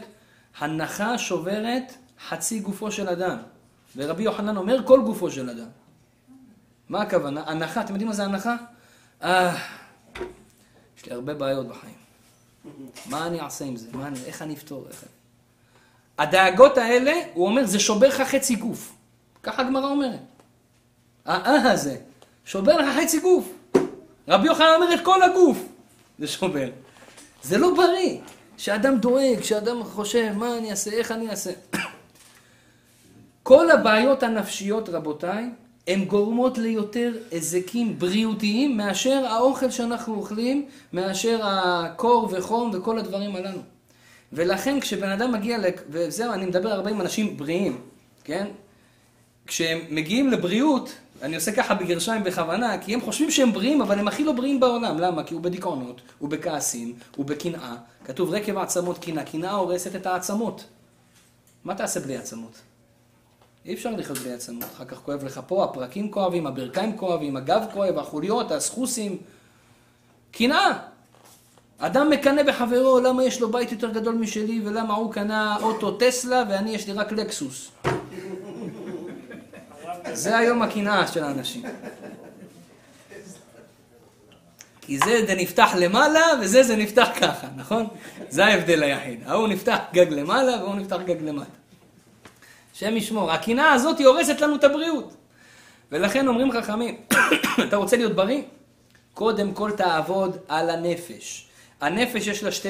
הנחה שוברת חצי גופו של אדם. ורבי יוחנן אומר, כל גופו של אדם. מה הכוונה? הנחה, אתם יודעים מה זה הנחה? אה, יש לי הרבה בעיות בחיים. מה אני אעשה עם זה? מה אני, איך אני אפתור? איך... הדאגות האלה, הוא אומר, זה שובר לך חצי גוף. ככה הגמרא אומרת. האה הזה, שובר לך חצי גוף. רבי יוחנן אומר את כל הגוף, זה שובר. זה לא בריא. שאדם דואג, שאדם חושב, מה אני אעשה, איך אני אעשה. כל הבעיות הנפשיות, רבותיי, הן גורמות ליותר היזקים בריאותיים מאשר האוכל שאנחנו אוכלים, מאשר הקור וחום וכל הדברים הללו. ולכן כשבן אדם מגיע, לק... וזהו, אני מדבר הרבה עם אנשים בריאים, כן? כשהם מגיעים לבריאות, אני עושה ככה בגרשיים בכוונה, כי הם חושבים שהם בריאים, אבל הם הכי לא בריאים בעולם. למה? כי הוא בדיכאונות, הוא בכעסים, הוא בקנאה. כתוב רקב העצמות קנאה. קנאה הורסת את העצמות. מה תעשה בלי עצמות? אי אפשר לחיות בלי עצמות. אחר כך כואב לך פה, הפרקים כואבים, הברכיים כואבים, הגב כואב, החוליות, הסחוסים. קנאה. אדם מקנא בחברו, למה יש לו בית יותר גדול משלי, ולמה הוא קנה אוטו טסלה ואני יש לי רק לקסוס. זה היום הקנאה של האנשים. כי זה, זה נפתח למעלה, וזה, זה נפתח ככה, נכון? זה ההבדל היחיד. ההוא נפתח גג למעלה, והוא נפתח גג למטה. השם ישמור. הקנאה הזאת היא הורסת לנו את הבריאות. ולכן אומרים חכמים, אתה רוצה להיות בריא? קודם כל תעבוד על הנפש. הנפש יש לה שתי,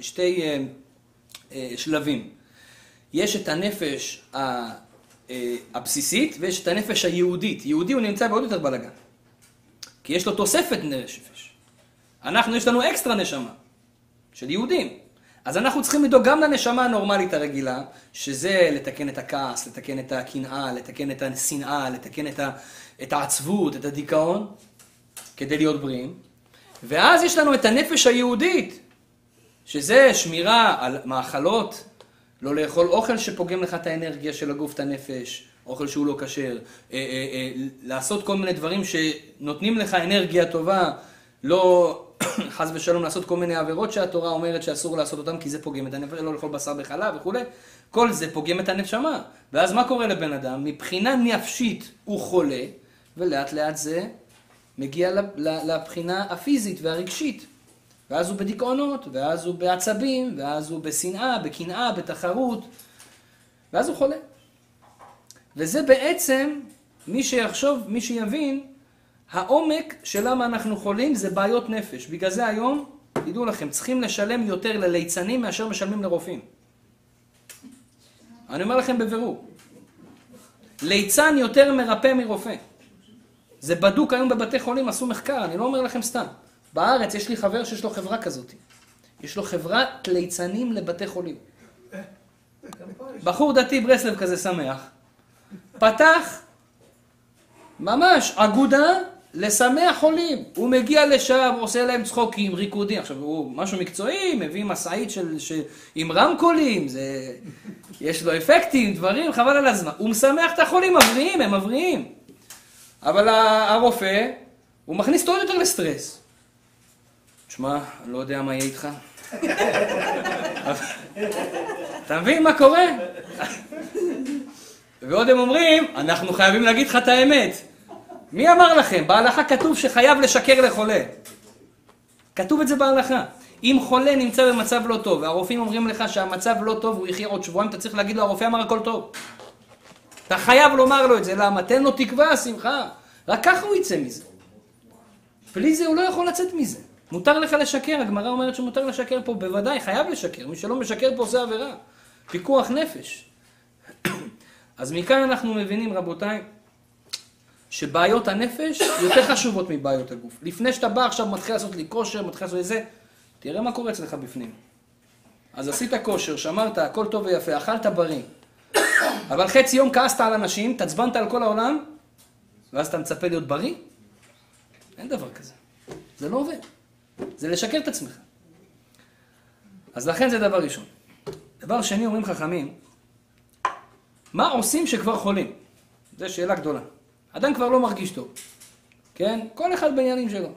שתי אה, אה, שלבים. יש את הנפש ה, אה, הבסיסית ויש את הנפש היהודית. יהודי הוא נמצא בעוד יותר בלאגן. כי יש לו תוספת נפש. אנחנו, יש לנו אקסטרה נשמה של יהודים. אז אנחנו צריכים לדאוג גם לנשמה הנורמלית הרגילה, שזה לתקן את הכעס, לתקן את הקנאה, לתקן את השנאה, לתקן את, ה, את העצבות, את הדיכאון, כדי להיות בריאים. ואז יש לנו את הנפש היהודית, שזה שמירה על מאכלות, לא לאכול אוכל שפוגם לך את האנרגיה של הגוף, את הנפש, אוכל שהוא לא כשר, אה, אה, אה, לעשות כל מיני דברים שנותנים לך אנרגיה טובה, לא חס ושלום לעשות כל מיני עבירות שהתורה אומרת שאסור לעשות אותן כי זה פוגם את הנפש, לא לאכול בשר בחלב וכולי, כל זה פוגם את הנשמה. ואז מה קורה לבן אדם? מבחינה נפשית הוא חולה, ולאט לאט זה מגיע לבחינה הפיזית והרגשית. ואז הוא בדיכאונות, ואז הוא בעצבים, ואז הוא בשנאה, בקנאה, בתחרות, ואז הוא חולה. וזה בעצם, מי שיחשוב, מי שיבין, העומק של למה אנחנו חולים זה בעיות נפש. בגלל זה היום, תדעו לכם, צריכים לשלם יותר לליצנים מאשר משלמים לרופאים. אני אומר לכם בבירור. ליצן יותר מרפא מרופא. זה בדוק היום בבתי חולים, עשו מחקר, אני לא אומר לכם סתם. בארץ יש לי חבר שיש לו חברה כזאת. יש לו חברת ליצנים לבתי חולים. בחור דתי ברסלב כזה שמח, פתח ממש אגודה לשמח חולים. הוא מגיע לשם, עושה להם צחוקים, ריקודים. עכשיו, הוא משהו מקצועי, מביא משאית של, של, עם רמקולים, זה, יש לו אפקטים, דברים, חבל על הזמן. הוא משמח את החולים, מבריאים, הם מבריאים. אבל הרופא, הוא מכניס אותו יותר לסטרס. תשמע, לא יודע מה יהיה איתך. אתה מבין מה קורה? ועוד הם אומרים, אנחנו חייבים להגיד לך את האמת. מי אמר לכם? בהלכה כתוב שחייב לשקר לחולה. כתוב את זה בהלכה. אם חולה נמצא במצב לא טוב, והרופאים אומרים לך שהמצב לא טוב, הוא יחיה עוד שבועיים, אתה צריך להגיד לו, הרופא אמר הכל טוב. אתה חייב לומר לו את זה, למה? תן לו תקווה, שמחה. רק ככה הוא יצא מזה. בלי זה הוא לא יכול לצאת מזה. מותר לך לשקר, הגמרא אומרת שמותר לשקר פה, בוודאי, חייב לשקר. מי שלא משקר פה עושה עבירה. פיקוח נפש. אז מכאן אנחנו מבינים, רבותיי, שבעיות הנפש יותר חשובות מבעיות הגוף. לפני שאתה בא עכשיו, מתחיל לעשות לי כושר, מתחיל לעשות לי זה, תראה מה קורה אצלך בפנים. אז עשית כושר, שמרת, הכל טוב ויפה, אכלת בריא. אבל חצי יום כעסת על אנשים, תעצבנת על כל העולם, ואז אתה מצפה להיות בריא? אין דבר כזה. זה לא עובד. זה לשקר את עצמך. אז לכן זה דבר ראשון. דבר שני, אומרים חכמים, מה עושים שכבר חולים? זו שאלה גדולה. אדם כבר לא מרגיש טוב, כן? כל אחד בעניינים שלו,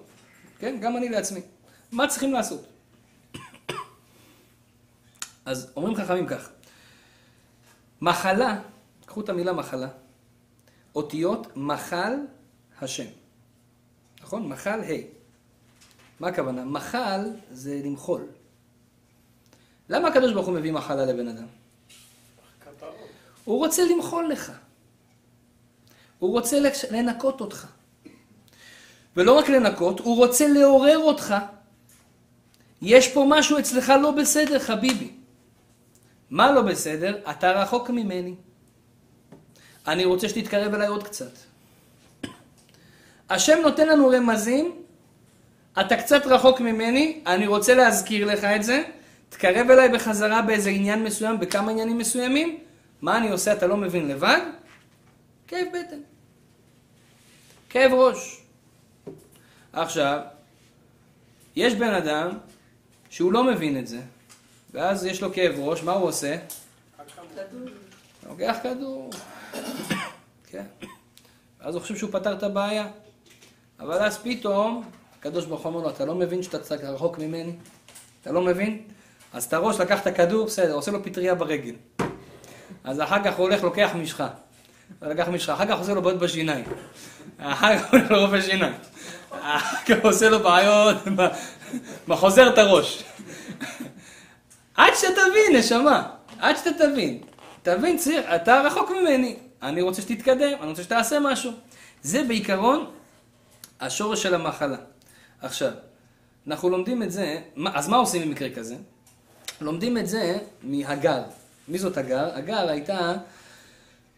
כן? גם אני לעצמי. מה צריכים לעשות? אז אומרים חכמים כך, מחלה, קחו את המילה מחלה, אותיות מחל השם. נכון? מחל ה'. מה הכוונה? מחל זה למחול. למה הקדוש ברוך הוא מביא מחלה לבן אדם? הוא רוצה למחול לך. הוא רוצה לנקות אותך. ולא רק לנקות, הוא רוצה לעורר אותך. יש פה משהו אצלך לא בסדר, חביבי. מה לא בסדר? אתה רחוק ממני. אני רוצה שתתקרב אליי עוד קצת. השם נותן לנו רמזים, אתה קצת רחוק ממני, אני רוצה להזכיר לך את זה, תקרב אליי בחזרה באיזה עניין מסוים, בכמה עניינים מסוימים, מה אני עושה אתה לא מבין לבד? כאב בטן. כאב ראש. עכשיו, יש בן אדם שהוא לא מבין את זה, ואז יש לו כאב ראש, מה הוא עושה? לוקח כדור. כן. ואז הוא חושב שהוא פתר את הבעיה. אבל אז פתאום, הקדוש ברוך הוא אומר לו, אתה לא מבין שאתה רחוק ממני? אתה לא מבין? אז את הראש לקח את הכדור, בסדר, עושה לו פטריה ברגל. אז אחר כך הוא הולך, לוקח משחה. לקח משחה, אחר כך עושה לו בעיות בשיניים. אחר כך הוא הולך לרופא שיניים. אחר כך עושה לו בעיות, מחוזר את הראש. עד שתבין, נשמה, עד שאתה תבין. תבין, ציר, אתה רחוק ממני, אני רוצה שתתקדם, אני רוצה שתעשה משהו. זה בעיקרון השורש של המחלה. עכשיו, אנחנו לומדים את זה, אז מה עושים במקרה כזה? לומדים את זה מהגר. מי זאת הגר? הגר הייתה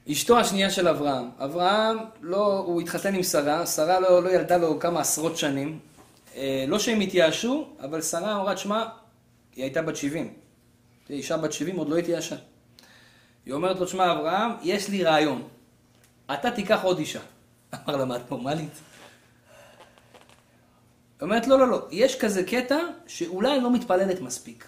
אשתו השנייה של אברהם. אברהם, לא, הוא התחתן עם שרה, שרה לא, לא ילדה לו כמה עשרות שנים. אה, לא שהם התייאשו, אבל שרה אמרה, שמע, היא הייתה בת 70. אישה בת 70 עוד לא התייאשה. היא אומרת לו, שמע, אברהם, יש לי רעיון. אתה תיקח עוד אישה. אמר לה, מה את נורמלית? היא אומרת, לא, לא, לא, יש כזה קטע שאולי לא מתפללת מספיק.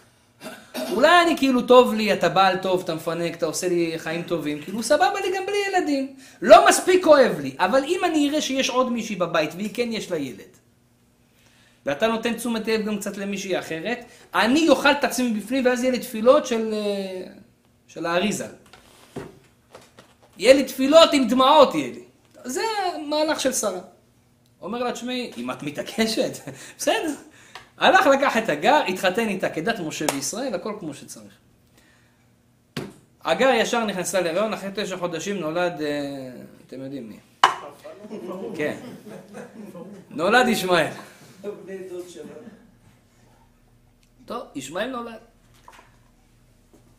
אולי אני כאילו טוב לי, אתה בעל טוב, אתה מפנק, אתה עושה לי חיים טובים, כאילו סבבה לי גם בלי ילדים. לא מספיק כואב לי, אבל אם אני אראה שיש עוד מישהי בבית, והיא כן יש לה ילד, ואתה נותן תשומת לב גם קצת למישהי אחרת, אני אוכל את עצמי בפנים, ואז יהיה לי תפילות של, אה, של האריזה. יהיה לי תפילות עם דמעות, יהיה לי. זה מהלך של שרה. אומר לה, תשמעי, אם את מתעקשת, בסדר. הלך, לקח את הגר, התחתן איתה כדת משה וישראל, הכל כמו שצריך. הגר ישר נכנסה להריון, אחרי תשע חודשים נולד, אה, אתם יודעים מי. כן. נולד ישמעאל. טוב, ישמעאל נולד.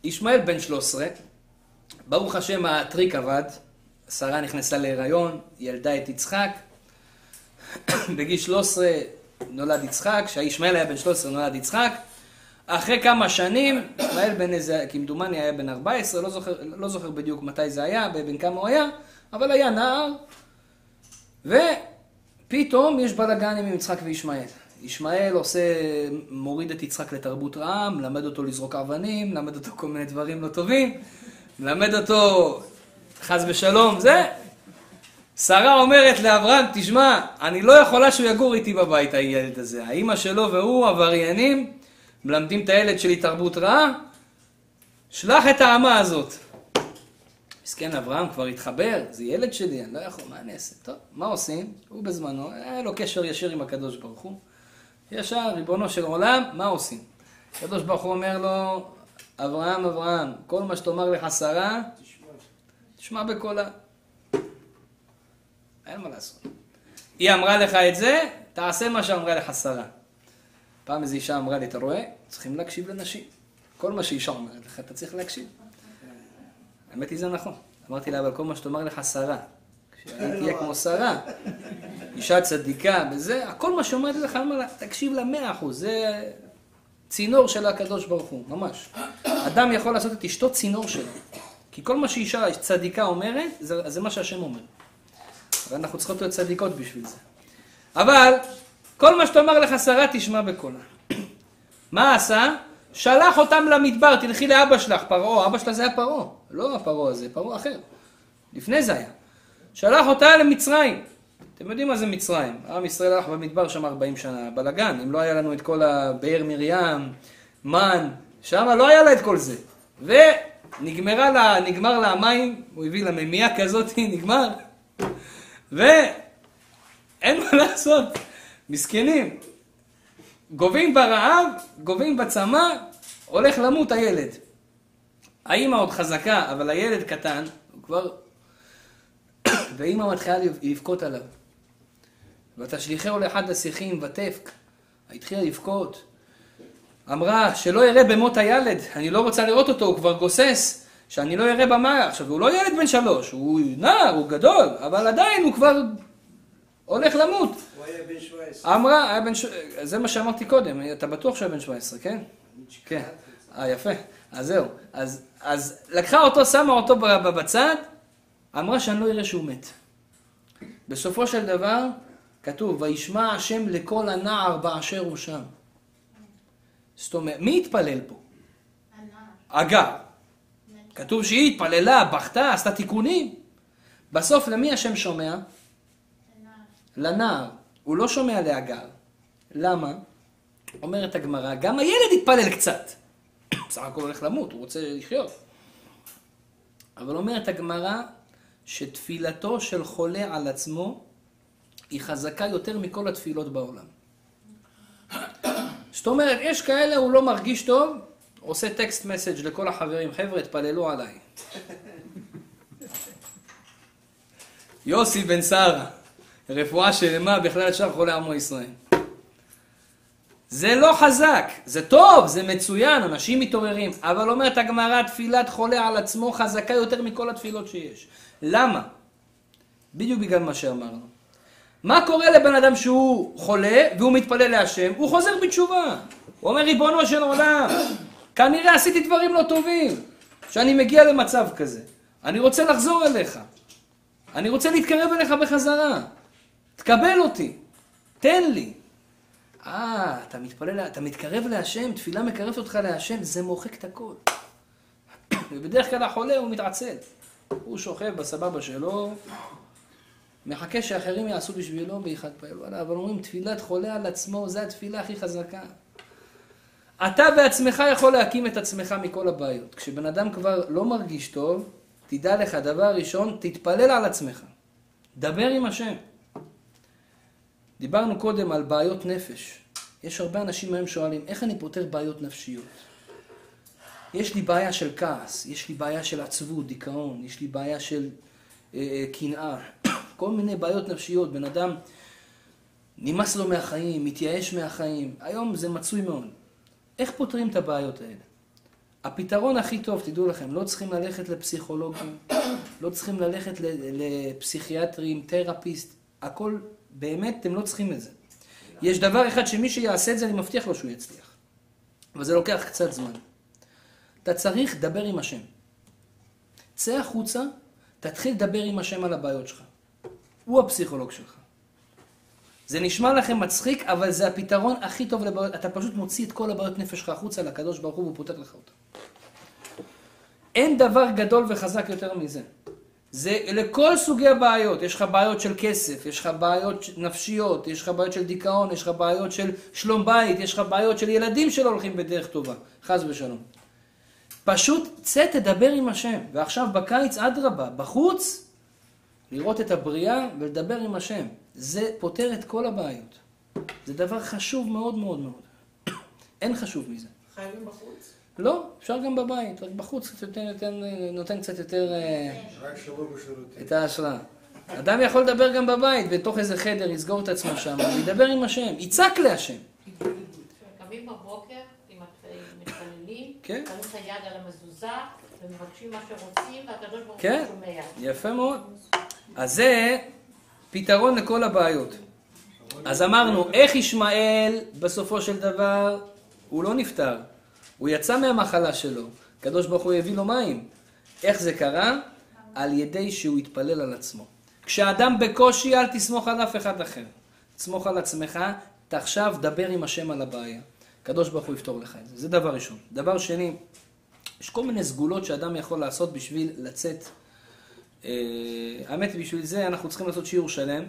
ישמעאל בן 13, ברוך השם הטריק עבד, שרה נכנסה להיריון, ילדה את יצחק, בגיל 13 נולד יצחק, כשהישמעאל היה בן 13 נולד יצחק, אחרי כמה שנים, ישמעאל בן איזה, כמדומני היה בן 14, לא זוכר, לא זוכר בדיוק מתי זה היה, בן כמה הוא היה, אבל היה נער, ופתאום יש בלאגן עם יצחק וישמעאל. ישמעאל עושה, מוריד את יצחק לתרבות רעם, מלמד אותו לזרוק אבנים, מלמד אותו כל מיני דברים לא טובים, מלמד אותו חס ושלום, זה. שרה אומרת לאברהם, תשמע, אני לא יכולה שהוא יגור איתי בבית, הילד הזה. האימא שלו והוא עבריינים, מלמדים את הילד שלי תרבות רעה, שלח את האמה הזאת. מסכן אברהם כבר התחבר, זה ילד שלי, אני לא יכול, מה אני אעשה? טוב, מה עושים? הוא בזמנו, היה לו קשר ישיר עם הקדוש ברוך הוא. ישר, ריבונו של עולם, מה עושים? הקדוש ברוך הוא אומר לו, אברהם, אברהם, כל מה שתאמר לך שרה, תשמע בקולה. אין מה לעשות. היא אמרה לך את זה, תעשה מה שאמרה לך שרה. פעם איזו אישה אמרה לי, אתה רואה? צריכים להקשיב לנשים. כל מה שאישה אומרת לך, אתה צריך להקשיב. האמת היא זה נכון. אמרתי לה, אבל כל מה שתאמר לך שרה, כשהיא תהיה כמו שרה, אישה צדיקה וזה, כל מה שאומרת לך, תקשיב לה מאה אחוז, זה צינור של הקדוש ברוך הוא, ממש. אדם יכול לעשות את אשתו צינור שלו. כי כל מה שאישה צדיקה אומרת, זה, זה מה שהשם אומר. ואנחנו צריכות להיות צדיקות בשביל זה. אבל, כל מה שתאמר לך שרה תשמע בקולה. מה עשה? שלח אותם למדבר, תלכי לאבא שלך, פרעה, אבא שלה זה היה פרעה, לא הפרעה הזה, פרעה אחר. לפני זה היה. שלח אותה למצרים. אתם יודעים מה זה מצרים? עם ישראל הלך במדבר שם 40 שנה, בלאגן, אם לא היה לנו את כל הבאר מרים, מן, שם לא היה לה את כל זה. ונגמרה לה, לה המים, הוא הביא לה ממייה כזאת, נגמר. ואין מה לעשות, מסכנים. גובים ברעב, גובים בצמא, הולך למות הילד. האימא עוד חזקה, אבל הילד קטן, הוא כבר... ואימא מתחילה לבכות עליו. ותשליכהו לאחד השיחים ותפק. התחילה לבכות. אמרה שלא יראה במות הילד, אני לא רוצה לראות אותו, הוא כבר גוסס, שאני לא יראה במה. עכשיו, הוא לא ילד בן שלוש, הוא נער, הוא גדול, אבל עדיין הוא כבר הולך למות. הוא היה בן 17. אמרה, היה בן ש... זה מה שאמרתי קודם, אתה בטוח שהיה בן 17, כן? כן. אה, יפה. אז זהו. אז, אז לקחה אותו, שמה אותו בצד, אמרה שאני לא אראה שהוא מת. בסופו של דבר, כתוב, וישמע השם לכל הנער באשר הוא שם. זאת אומרת, מי התפלל פה? הגר. כתוב שהיא התפללה, בכתה, עשתה תיקונים. בסוף למי השם שומע? לנער. הוא לא שומע להגר. למה? אומרת הגמרא, גם הילד התפלל קצת. בסך הכל הולך למות, הוא רוצה לחיות. אבל אומרת הגמרא שתפילתו של חולה על עצמו היא חזקה יותר מכל התפילות בעולם. זאת אומרת, יש כאלה, הוא לא מרגיש טוב, עושה טקסט מסאג' לכל החברים, חבר'ה, תפללו עליי. יוסי בן שרה, רפואה שלמה בכלל שאר חולי עמו ישראל. זה לא חזק, זה טוב, זה מצוין, אנשים מתעוררים, אבל אומרת הגמרא, תפילת חולה על עצמו חזקה יותר מכל התפילות שיש. למה? בדיוק בגלל מה שאמרנו. מה קורה לבן אדם שהוא חולה והוא מתפלל להשם? הוא חוזר בתשובה. הוא אומר, ריבונו של עולם, כנראה עשיתי דברים לא טובים, שאני מגיע למצב כזה. אני רוצה לחזור אליך. אני רוצה להתקרב אליך בחזרה. תקבל אותי. תן לי. אה, אתה מתפלל, אתה מתקרב להשם, תפילה מקרבת אותך להשם, זה מוחק את הכל. ובדרך כלל החולה הוא מתעצל. הוא שוכב בסבבה שלו, מחכה שאחרים יעשו בשבילו ויכפלו עליו, אבל אומרים תפילת חולה על עצמו, זה התפילה הכי חזקה. אתה בעצמך יכול להקים את עצמך מכל הבעיות. כשבן אדם כבר לא מרגיש טוב, תדע לך, דבר ראשון, תתפלל על עצמך. דבר עם השם. דיברנו קודם על בעיות נפש. יש הרבה אנשים היום שואלים, איך אני פותר בעיות נפשיות? יש לי בעיה של כעס, יש לי בעיה של עצבות, דיכאון, יש לי בעיה של אה, אה, קנאה, כל מיני בעיות נפשיות. בן אדם נמאס לו מהחיים, מתייאש מהחיים. היום זה מצוי מאוד. איך פותרים את הבעיות האלה? הפתרון הכי טוב, תדעו לכם, לא צריכים ללכת לפסיכולוגים, לא צריכים ללכת לפסיכיאטרים, תרפיסט, הכל, באמת, אתם לא צריכים את זה. יש דבר אחד שמי שיעשה את זה, אני מבטיח לו שהוא יצליח. אבל זה לוקח קצת זמן. אתה צריך לדבר עם השם. צא החוצה, תתחיל לדבר עם השם על הבעיות שלך. הוא הפסיכולוג שלך. זה נשמע לכם מצחיק, אבל זה הפתרון הכי טוב לבעיות. אתה פשוט מוציא את כל הבעיות נפש שלך החוצה לקדוש ברוך הוא והוא פותר לך אותה. אין דבר גדול וחזק יותר מזה. זה לכל סוגי הבעיות, יש לך בעיות של כסף, יש לך בעיות נפשיות, יש לך בעיות של דיכאון, יש לך בעיות של שלום בית, יש לך בעיות של ילדים שלא הולכים בדרך טובה, חס ושלום. פשוט צא תדבר עם השם, ועכשיו בקיץ אדרבה, בחוץ, לראות את הבריאה ולדבר עם השם. זה פותר את כל הבעיות. זה דבר חשוב מאוד מאוד מאוד. אין חשוב מזה. חייבים בחוץ? לא, אפשר גם בבית, רק בחוץ קצת יותר, יותר, נותן קצת יותר אה. את ההשראה. אדם יכול לדבר גם בבית, בתוך איזה חדר, יסגור את עצמו שם, וידבר עם השם, יצעק להשם. קמים בבוקר עם מתפללים, כן. שמים את היד על המזוזה ומבקשים מה שרוצים, והקדוש ברוך הוא כן. שומע. יפה מאוד. אז זה פתרון לכל הבעיות. אז אמרנו, איך ישמעאל בסופו של דבר, הוא לא נפטר. הוא יצא מהמחלה שלו. הקדוש ברוך הוא הביא לו מים. איך זה קרה? על ידי שהוא התפלל על עצמו. כשאדם בקושי, אל תסמוך על אף אחד אחר. תסמוך על עצמך, עכשיו דבר עם השם על הבעיה. הקדוש ברוך הוא יפתור לך את זה. זה דבר ראשון. דבר שני, יש כל מיני סגולות שאדם יכול לעשות בשביל לצאת האמת היא, בשביל זה אנחנו צריכים לעשות שיעור שלם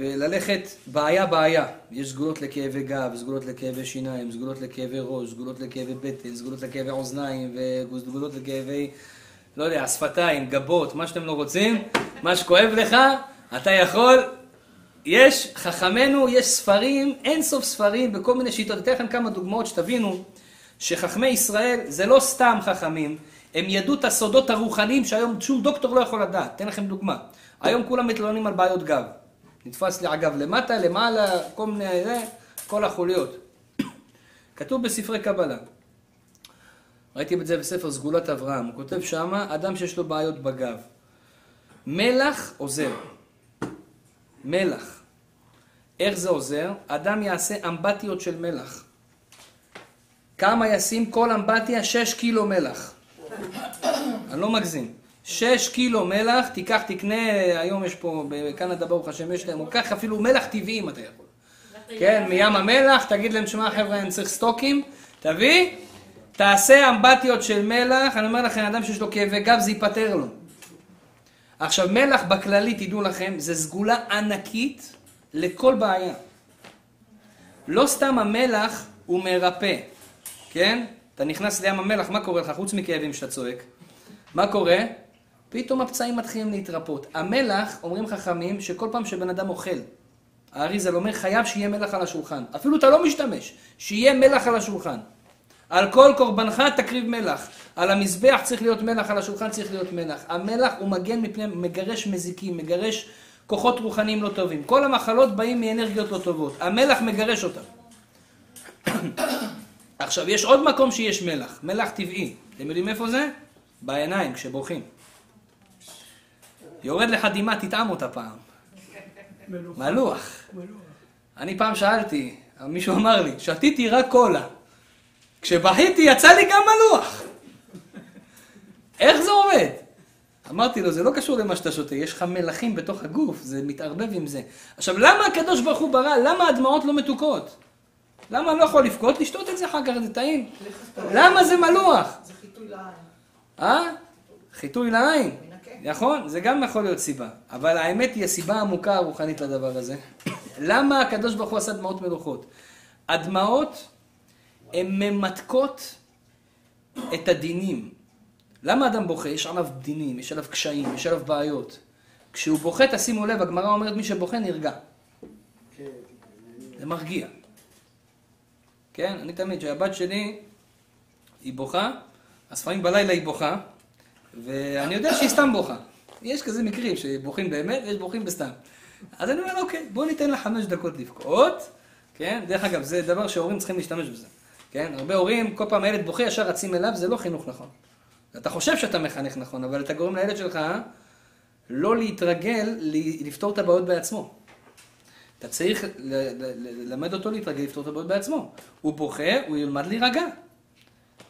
וללכת בעיה בעיה. יש סגולות לכאבי גב, סגולות לכאבי שיניים, סגולות לכאבי ראש, סגולות לכאבי בטן, סגולות לכאבי אוזניים וסגולות לכאבי, לא יודע, שפתיים, גבות, מה שאתם לא רוצים, מה שכואב לך, אתה יכול. יש, חכמינו, יש ספרים, אין סוף ספרים בכל מיני שיטות. אתן לכם כמה דוגמאות שתבינו שחכמי ישראל זה לא סתם חכמים, הם ידעו את הסודות הרוחניים שהיום שום דוקטור לא יכול לדעת. אתן לכם דוגמה. היום כולם מתלוננים על בעיות גב. נתפס לי אגב למטה, למעלה, כל מיני, זה, כל החוליות. כתוב בספרי קבלה. ראיתי את זה בספר סגולת אברהם, הוא כותב שמה, אדם שיש לו בעיות בגב. מלח עוזר. מלח. איך זה עוזר? אדם יעשה אמבטיות של מלח. כמה ישים כל אמבטיה? 6 קילו מלח. אני לא מגזים. 6 קילו מלח, תיקח, תקנה, היום יש פה, בקנדה ברוך השם יש להם, או קח אפילו מלח טבעי אם אתה יכול. כן, מים המלח, תגיד להם, שמע חבר'ה, אני צריך סטוקים, תביא, תעשה אמבטיות של מלח, אני אומר לכם, אדם שיש לו כאבי גב, זה ייפטר לו. עכשיו, מלח בכללי, תדעו לכם, זה סגולה ענקית לכל בעיה. לא סתם המלח הוא מרפא, כן? אתה נכנס לים המלח, מה קורה לך? חוץ מכאבים שאתה צועק. מה קורה? פתאום הפצעים מתחילים להתרפות. המלח, אומרים חכמים, שכל פעם שבן אדם אוכל, האריזל אומר, חייב שיהיה מלח על השולחן. אפילו אתה לא משתמש, שיהיה מלח על השולחן. על כל קורבנך תקריב מלח. על המזבח צריך להיות מלח, על השולחן צריך להיות מלח. המלח הוא מגן מפני, מגרש מזיקים, מגרש כוחות רוחניים לא טובים. כל המחלות באים מאנרגיות לא טובות. המלח מגרש אותם. עכשיו, יש עוד מקום שיש מלח, מלח טבעי. אתם יודעים איפה זה? בעיניים, כשבוכים. יורד לך דמעה, תטעם אותה פעם. מלוח. אני פעם שאלתי, מישהו אמר לי, שתיתי רק קולה. כשבכיתי יצא לי גם מלוח. איך זה עובד? אמרתי לו, זה לא קשור למה שאתה שותה, יש לך מלחים בתוך הגוף, זה מתערבב עם זה. עכשיו, למה הקדוש ברוך הוא ברא? למה הדמעות לא מתוקות? למה אני לא יכול לבכות? לשתות את זה אחר כך, זה טעים. למה זה מלוח? זה חיטוי לעין. אה? חיטוי לעין. נכון, זה גם יכול להיות סיבה. אבל האמת היא הסיבה העמוקה הרוחנית לדבר הזה. למה הקדוש ברוך הוא עשה דמעות מלוכות? הדמעות הן ממתקות את הדינים. למה אדם בוכה? יש עליו דינים, יש עליו קשיים, יש עליו בעיות. כשהוא בוכה, תשימו לב, הגמרא אומרת מי שבוכה נרגע. זה מרגיע. כן? אני תמיד, כשהבת שלי, היא בוכה, אז לפעמים בלילה היא בוכה, ואני יודע שהיא סתם בוכה. יש כזה מקרים שבוכים באמת ויש בוכים בסתם. אז אני אומר, אוקיי, בוא ניתן לה חמש דקות לבכות, כן? דרך אגב, זה דבר שהורים צריכים להשתמש בזה. כן? הרבה הורים, כל פעם הילד בוכה, ישר רצים אליו, זה לא חינוך נכון. אתה חושב שאתה מחנך נכון, אבל אתה גורם לילד שלך לא להתרגל לפתור את הבעיות בעצמו. אתה צריך ללמד אותו להתרגל לפתור את הבעיות בעצמו. הוא בוכה, הוא ילמד להירגע.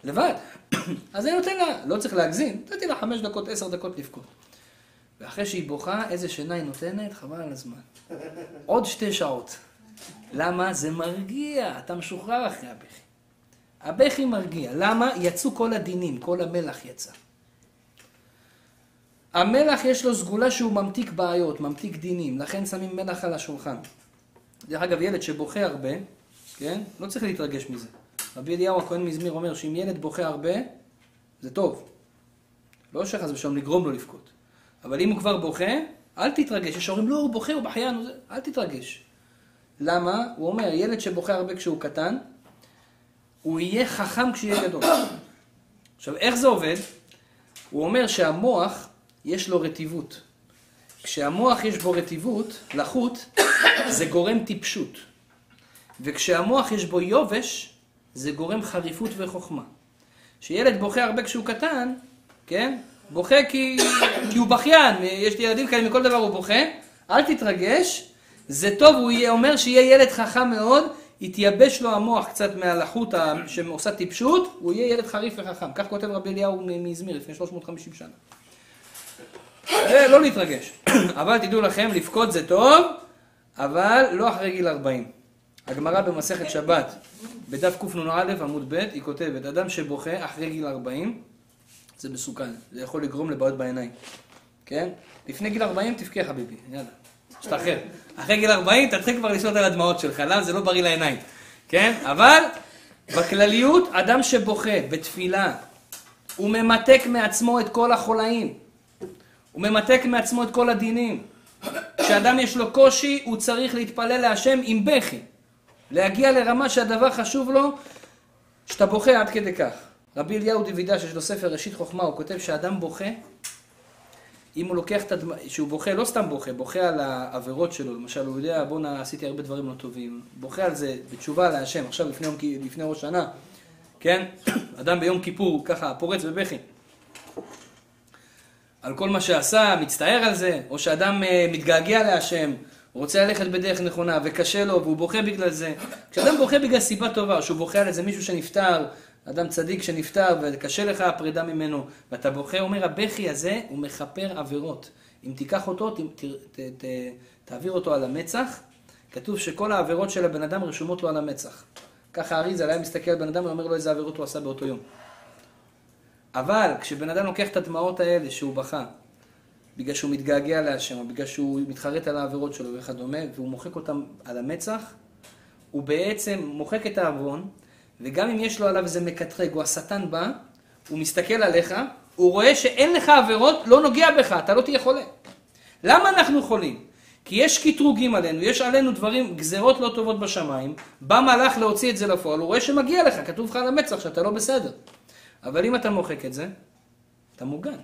לבד. אז אני נותן לה, לא צריך להגזים, נתתי לה חמש דקות, עשר דקות לבכות. ואחרי שהיא בוכה, איזה שינה היא נותנת? חבל על הזמן. עוד שתי שעות. למה? זה מרגיע, אתה משוחרר אחרי הבכי. הבכי מרגיע. למה? יצאו כל הדינים, כל המלח יצא. המלח יש לו סגולה שהוא ממתיק בעיות, ממתיק דינים, לכן שמים מלח על השולחן. דרך אגב, ילד שבוכה הרבה, כן? לא צריך להתרגש מזה. רבי אליהו הכהן מזמיר אומר שאם ילד בוכה הרבה, זה טוב. לא שחס ושלום לגרום לו לבכות. אבל אם הוא כבר בוכה, אל תתרגש. יש הורים, לא, הוא בוכה, הוא בחיין, אל תתרגש. למה? הוא אומר, ילד שבוכה הרבה כשהוא קטן, הוא יהיה חכם כשיהיה גדול. עכשיו, איך זה עובד? הוא אומר שהמוח, יש לו רטיבות. כשהמוח יש בו רטיבות, לחות, זה גורם טיפשות. וכשהמוח יש בו יובש, זה גורם חריפות וחוכמה. כשילד בוכה הרבה כשהוא קטן, כן? בוכה כי, כי הוא בכיין, יש לי ילדים כאלה, מכל דבר הוא בוכה, אל תתרגש, זה טוב, הוא יהיה, אומר שיהיה ילד חכם מאוד, יתייבש לו המוח קצת מהלחות שעושה טיפשות, הוא יהיה ילד חריף וחכם. כך כותב רבי אליהו מאזמיר לפני 350 שנה. לא להתרגש. אבל תדעו לכם, לבכות זה טוב, אבל לא אחרי גיל 40. הגמרא במסכת שבת, בדף קנ"א עמוד ב', היא כותבת, אדם שבוכה אחרי גיל 40, זה מסוכן, זה יכול לגרום לבעיות בעיניים, כן? לפני גיל 40 תבכה חביבי, יאללה, תשתחרר. אחרי גיל 40 תתחיל כבר לשלוט על הדמעות שלך, למה? זה לא בריא לעיניים, כן? אבל בכלליות, אדם שבוכה בתפילה, הוא ממתק מעצמו את כל החולאים, הוא ממתק מעצמו את כל הדינים. כשאדם יש לו קושי, הוא צריך להתפלל להשם עם בכי. להגיע לרמה שהדבר חשוב לו, שאתה בוכה עד כדי כך. רבי אליהו דיווידה, שיש לו ספר ראשית חוכמה, הוא כותב שאדם בוכה, אם הוא לוקח את הדמעות, שהוא בוכה, לא סתם בוכה, בוכה על העבירות שלו, למשל, הוא יודע, בואנה, עשיתי הרבה דברים לא טובים, בוכה על זה בתשובה להשם, עכשיו לפני, לפני ראש שנה, כן? אדם ביום כיפור ככה פורץ בבכי. על כל מה שעשה, מצטער על זה, או שאדם אה, מתגעגע להשם, רוצה ללכת בדרך נכונה וקשה לו והוא בוכה בגלל זה. כשאדם בוכה בגלל סיבה טובה, שהוא בוכה על איזה מישהו שנפטר, אדם צדיק שנפטר וקשה לך הפרידה ממנו, ואתה בוכה, אומר הבכי הזה הוא מכפר עבירות. אם תיקח אותו, ת, ת, ת, ת, תעביר אותו על המצח, כתוב שכל העבירות של הבן אדם רשומות לו על המצח. ככה אריזה היה מסתכל על בן אדם ואומר לו איזה עבירות הוא עשה באותו יום. אבל כשבן אדם לוקח את הדמעות האלה שהוא בכה, בגלל שהוא מתגעגע להשם, או בגלל שהוא מתחרט על העבירות שלו וכדומה, והוא מוחק אותם על המצח, הוא בעצם מוחק את העוון, וגם אם יש לו עליו איזה מקטרג, או השטן בא, הוא מסתכל עליך, הוא רואה שאין לך עבירות, לא נוגע בך, אתה לא תהיה חולה. למה אנחנו חולים? כי יש קטרוגים עלינו, יש עלינו דברים, גזרות לא טובות בשמיים, בא מלאך להוציא את זה לפועל, הוא רואה שמגיע לך, כתוב לך על המצח שאתה לא בסדר. אבל אם אתה מוחק את זה, אתה מוגן.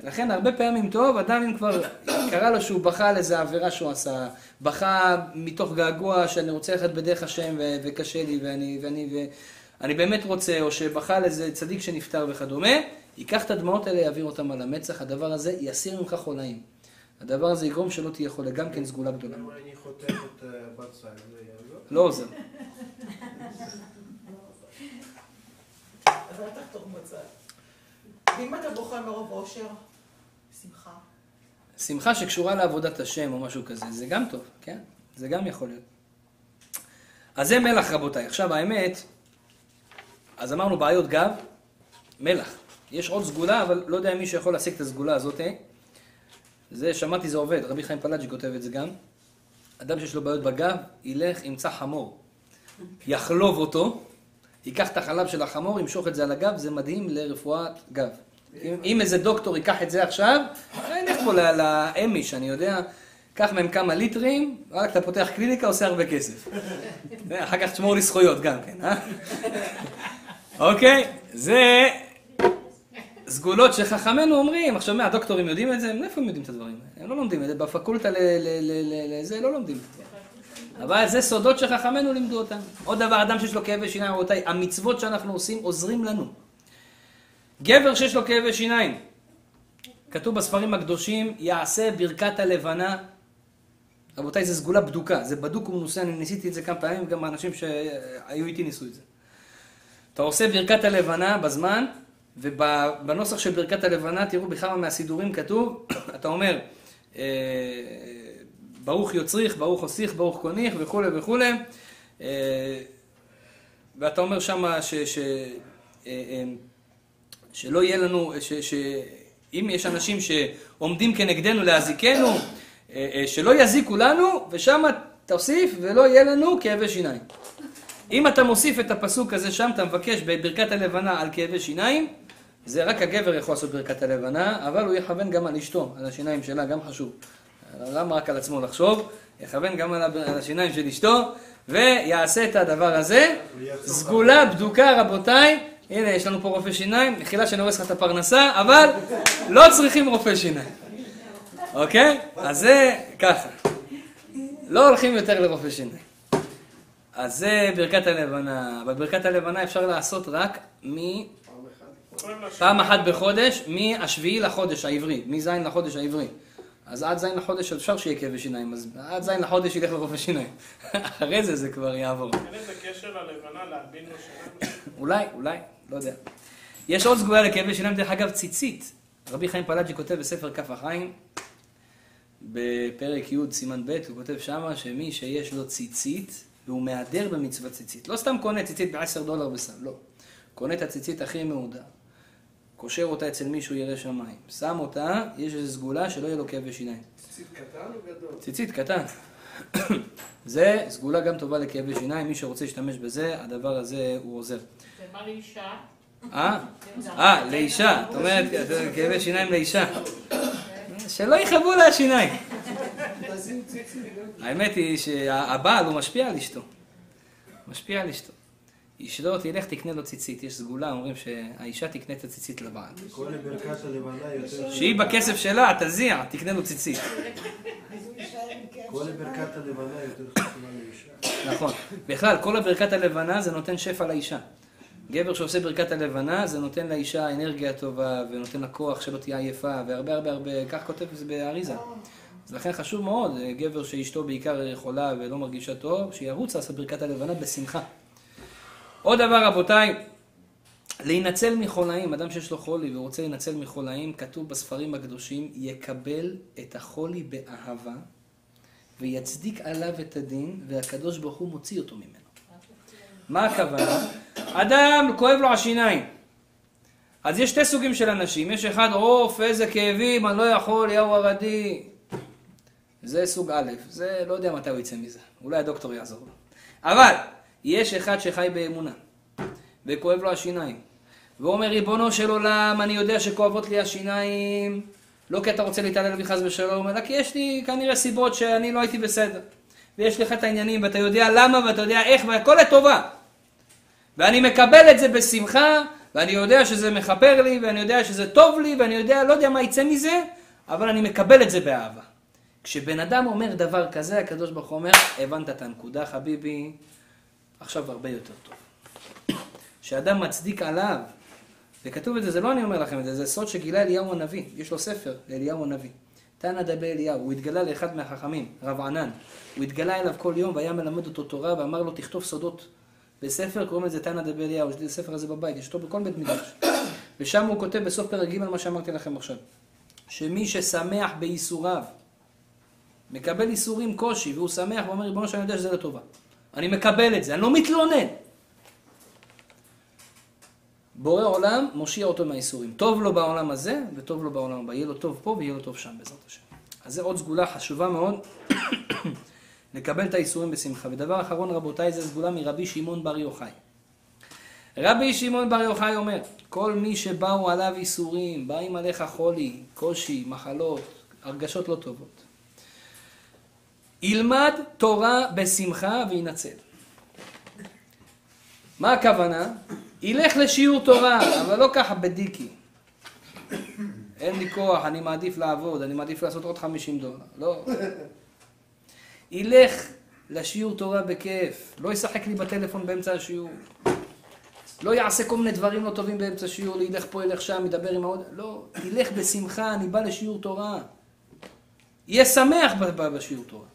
ולכן הרבה פעמים טוב, אדם אם כבר קרה לו שהוא בכה על איזה עבירה שהוא עשה, בכה מתוך געגוע שאני רוצה ללכת בדרך השם ו- וקשה לי ואני, ואני, ואני באמת רוצה, או שבכה על איזה צדיק שנפטר וכדומה, ייקח את הדמעות האלה, יעביר אותם על המצח, הדבר הזה יסיר ממך חולאים. הדבר הזה יגרום שלא תהיה חולה, גם כן סגולה גדולה. אם אני חותך את אה, בצל, זה יעזור? לא עוזר. אז אל תחתוך בצד. ואם אתה בוכה מרוב אושר, שמחה. שמחה שקשורה לעבודת השם או משהו כזה, זה גם טוב, כן? זה גם יכול להיות. אז זה מלח רבותיי. עכשיו האמת, אז אמרנו בעיות גב, מלח. יש עוד סגולה, אבל לא יודע אם מישהו יכול להשיג את הסגולה הזאת. זה, שמעתי, זה עובד. רבי חיים פלאג'י כותב את זה גם. אדם שיש לו בעיות בגב, ילך, ימצא חמור. יחלוב אותו, ייקח את החלב של החמור, ימשוך את זה על הגב, זה מדהים לרפואת גב. אם, אם איזה דוקטור ייקח את זה עכשיו, נלך פה לאמיש, אני יודע, קח מהם כמה ליטרים, רק אתה פותח קליניקה, עושה הרבה כסף. אחר כך תשמור לי זכויות גם כן, אה? אוקיי, זה סגולות שחכמינו אומרים, עכשיו מה, הדוקטורים יודעים את זה? מאיפה הם יודעים את הדברים? הם לא לומדים את זה, בפקולטה לזה לא לומדים. אבל זה סודות שחכמינו לימדו אותם. עוד דבר, אדם שיש לו כאבי שיניים, רבותיי, המצוות שאנחנו עושים עוזרים לנו. גבר שיש לו כאבי שיניים, כתוב בספרים הקדושים, יעשה ברכת הלבנה. רבותיי, זו סגולה בדוקה, זה בדוק ומנוסה, אני ניסיתי את זה כמה פעמים, גם האנשים שהיו איתי ניסו את זה. אתה עושה ברכת הלבנה בזמן, ובנוסח של ברכת הלבנה, תראו בכמה מהסידורים כתוב, אתה אומר, אה, ברוך יוצריך, ברוך הוסיך, ברוך קוניך וכולי וכולי. אה, ואתה אומר שמה ש, ש, אה, שלא יהיה לנו, שאם יש אנשים שעומדים כנגדנו להזיקנו, שלא יזיקו לנו, ושם תוסיף ולא יהיה לנו כאבי שיניים. אם אתה מוסיף את הפסוק הזה שם, אתה מבקש בברכת הלבנה על כאבי שיניים, זה רק הגבר יכול לעשות ברכת הלבנה, אבל הוא יכוון גם על אשתו, על השיניים שלה, גם חשוב. למה רק על עצמו לחשוב? יכוון גם על השיניים של אשתו, ויעשה את הדבר הזה. סגולה בדוקה, רבותיי. הנה, יש לנו פה רופא שיניים, מחילה שאני הורס לך את הפרנסה, אבל לא צריכים רופא שיניים. אוקיי? אז זה ככה. לא הולכים יותר לרופא שיניים. אז זה ברכת הלבנה. אבל ברכת הלבנה אפשר לעשות רק מ... פעם אחת בחודש, מהשביעי לחודש העברי, מז' לחודש העברי. אז עד ז' לחודש אפשר שיהיה כאבי שיניים, אז עד ז' לחודש ילך לרופא שיניים. אחרי זה זה כבר יעבור. אין איזה קשר ללבנה להלבין לו שיניים? אולי, אולי, לא יודע. יש עוד סגולה לכאבי שיניים, דרך אגב, ציצית. רבי חיים פלאג'י כותב בספר כף החיים, בפרק י' סימן ב', הוא כותב שמה שמי שיש לו ציצית, והוא מהדר במצוות ציצית. לא סתם קונה ציצית ב-10 דולר בסל, לא. קונה את הציצית הכי מהודה. קושר אותה אצל מישהו ירא שמיים. שם אותה, יש איזו סגולה שלא יהיה לו כאבי שיניים. ציצית קטן או גדול? ציצית קטן. זה סגולה גם טובה לכאבי שיניים, מי שרוצה להשתמש בזה, הדבר הזה הוא עוזר. ומה לאישה? אה? אה, לאישה. את אומרת, כאבי שיניים לאישה. שלא יכאבו לה השיניים. האמת היא שהבעל הוא משפיע על אשתו. משפיע על אשתו. אשתו תלך תקנה לו ציצית, יש סגולה, אומרים שהאישה תקנה את הציצית לבעל. שהיא בכסף שלה, תזיע, תקנה לו ציצית. כל ברכת הלבנה יותר חשובה לאישה. נכון. בכלל, כל הברכת הלבנה זה נותן שפע לאישה. גבר שעושה ברכת הלבנה, זה נותן לאישה אנרגיה טובה, ונותן לה כוח שלא תהיה עייפה, והרבה הרבה הרבה, כך כותב זה באריזה. אז לכן חשוב מאוד, אה, גבר שאשתו בעיקר חולה ולא מרגישה טוב, שירוץ לעשות ברכת הלבנה בשמחה. עוד דבר, רבותיי, להינצל מחולאים, אדם שיש לו חולי ורוצה להינצל מחולאים, כתוב בספרים הקדושים, יקבל את החולי באהבה, ויצדיק עליו את הדין, והקדוש ברוך הוא מוציא אותו ממנו. מה הכוונה? אדם, כואב לו השיניים. אז יש שתי סוגים של אנשים, יש אחד, עוף, איזה כאבים, אני לא יכול, יאו ערדי. זה סוג א', זה לא יודע מתי הוא יצא מזה, אולי הדוקטור יעזור לו. אבל, יש אחד שחי באמונה, וכואב לו השיניים, והוא אומר, ריבונו של עולם, אני יודע שכואבות לי השיניים, לא כי אתה רוצה להתעלל בי חס ושלום, אלא כי יש לי כנראה סיבות שאני לא הייתי בסדר. ויש לך את העניינים, ואתה יודע למה, ואתה יודע איך, והכל לטובה. ואני מקבל את זה בשמחה, ואני יודע שזה מכפר לי, ואני יודע שזה טוב לי, ואני יודע, לא יודע מה יצא מזה, אבל אני מקבל את זה באהבה. כשבן אדם אומר דבר כזה, הקדוש ברוך הוא אומר, הבנת את הנקודה, חביבי, עכשיו הרבה יותר טוב. שאדם מצדיק עליו, וכתוב את זה, זה לא אני אומר לכם את זה, זה סוד שגילה אליהו הנביא, יש לו ספר לאליהו הנביא. תנא דבי אליהו, הוא התגלה לאחד מהחכמים, רב ענן. הוא התגלה אליו כל יום והיה מלמד אותו תורה ואמר לו תכתוב סודות. בספר קוראים לזה תנא דבי אליהו, יש לי את הספר הזה בבית, יש אותו בכל בית מדרש. ושם הוא כותב בסוף פרק ג' מה שאמרתי לכם עכשיו. שמי ששמח בייסוריו, מקבל ייסורים קושי, והוא שמח ואומר, ריבונו שאני יודע שזה לטובה. אני מקבל את זה, אני לא מתלונן. בורא עולם מושיע אותו מהייסורים. טוב לו בעולם הזה, וטוב לו בעולם הבא. יהיה לו טוב פה ויהיה לו טוב שם, בעזרת השם. אז זה עוד סגולה חשובה מאוד, לקבל את הייסורים בשמחה. ודבר אחרון, רבותיי, זה סגולה מרבי שמעון בר יוחאי. רבי שמעון בר יוחאי אומר, כל מי שבאו עליו ייסורים, באים עליך חולי, קושי, מחלות, הרגשות לא טובות. ילמד תורה בשמחה וינצל. מה הכוונה? ילך לשיעור תורה, אבל לא ככה בדיקי. אין לי כוח, אני מעדיף לעבוד, אני מעדיף לעשות עוד 50 דולר. לא. ילך לשיעור תורה בכיף, לא ישחק לי בטלפון באמצע השיעור. לא יעשה כל מיני דברים לא טובים באמצע השיעור, ילך פה, ילך שם, ידבר עם העוד... לא, ילך בשמחה, אני בא לשיעור תורה. יהיה שמח בשיעור תורה.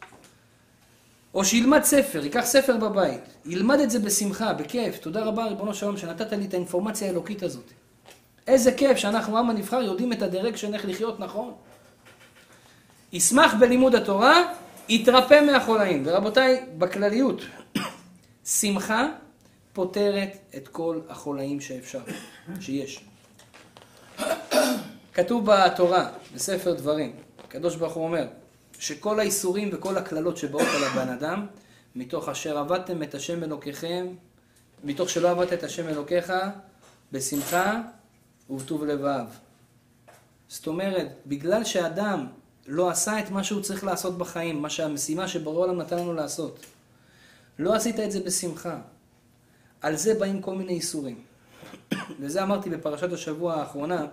או שילמד ספר, ייקח ספר בבית, ילמד את זה בשמחה, בכיף. תודה רבה, ריבונו שלום, שנתת לי את האינפורמציה האלוקית הזאת. איזה כיף שאנחנו, עם הנבחר, יודעים את הדירקשן איך לחיות נכון. ישמח בלימוד התורה, יתרפא מהחולאים. ורבותיי, בכלליות, שמחה פותרת את כל החולאים שאפשר, שיש. כתוב בתורה, בספר דברים, הקדוש ברוך הוא אומר, שכל האיסורים וכל הקללות שבאות על הבן אדם, מתוך אשר עבדתם את השם אלוקיכם, מתוך שלא עבדת את השם אלוקיך, בשמחה ובטוב לבב. זאת אומרת, בגלל שאדם לא עשה את מה שהוא צריך לעשות בחיים, מה שהמשימה שבורא עולם נתן לנו לעשות, לא עשית את זה בשמחה. על זה באים כל מיני איסורים. וזה אמרתי בפרשת השבוע האחרונה,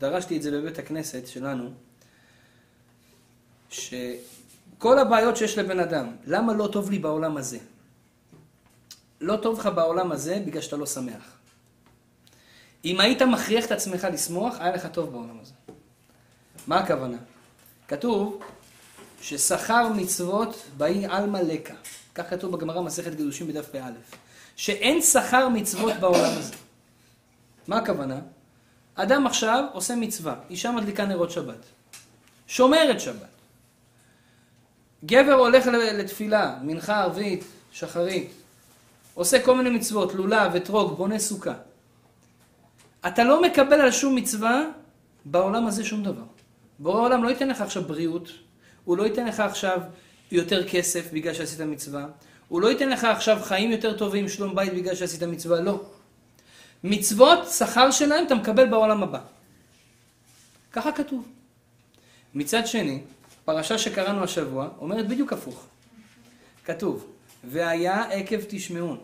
דרשתי את זה בבית הכנסת שלנו, שכל הבעיות שיש לבן אדם, למה לא טוב לי בעולם הזה? לא טוב לך בעולם הזה בגלל שאתה לא שמח. אם היית מכריח את עצמך לשמוח, היה לך טוב בעולם הזה. מה הכוונה? כתוב ששכר מצוות באי עלמא לקה. כך כתוב בגמרא מסכת קידושים בדף פא. שאין שכר מצוות בעולם הזה. מה הכוונה? אדם עכשיו עושה מצווה, אישה מדליקה נרות שבת. שומרת שבת. גבר הולך לתפילה, מנחה ערבית, שחרית, עושה כל מיני מצוות, לולב, אתרוג, בונה סוכה. אתה לא מקבל על שום מצווה בעולם הזה שום דבר. בורא העולם לא ייתן לך עכשיו בריאות, הוא לא ייתן לך עכשיו יותר כסף בגלל שעשית מצווה, הוא לא ייתן לך עכשיו חיים יותר טובים, שלום בית בגלל שעשית מצווה, לא. מצוות, שכר שלהם אתה מקבל בעולם הבא. ככה כתוב. מצד שני, פרשה שקראנו השבוע אומרת בדיוק הפוך. כתוב, והיה עקב תשמעון.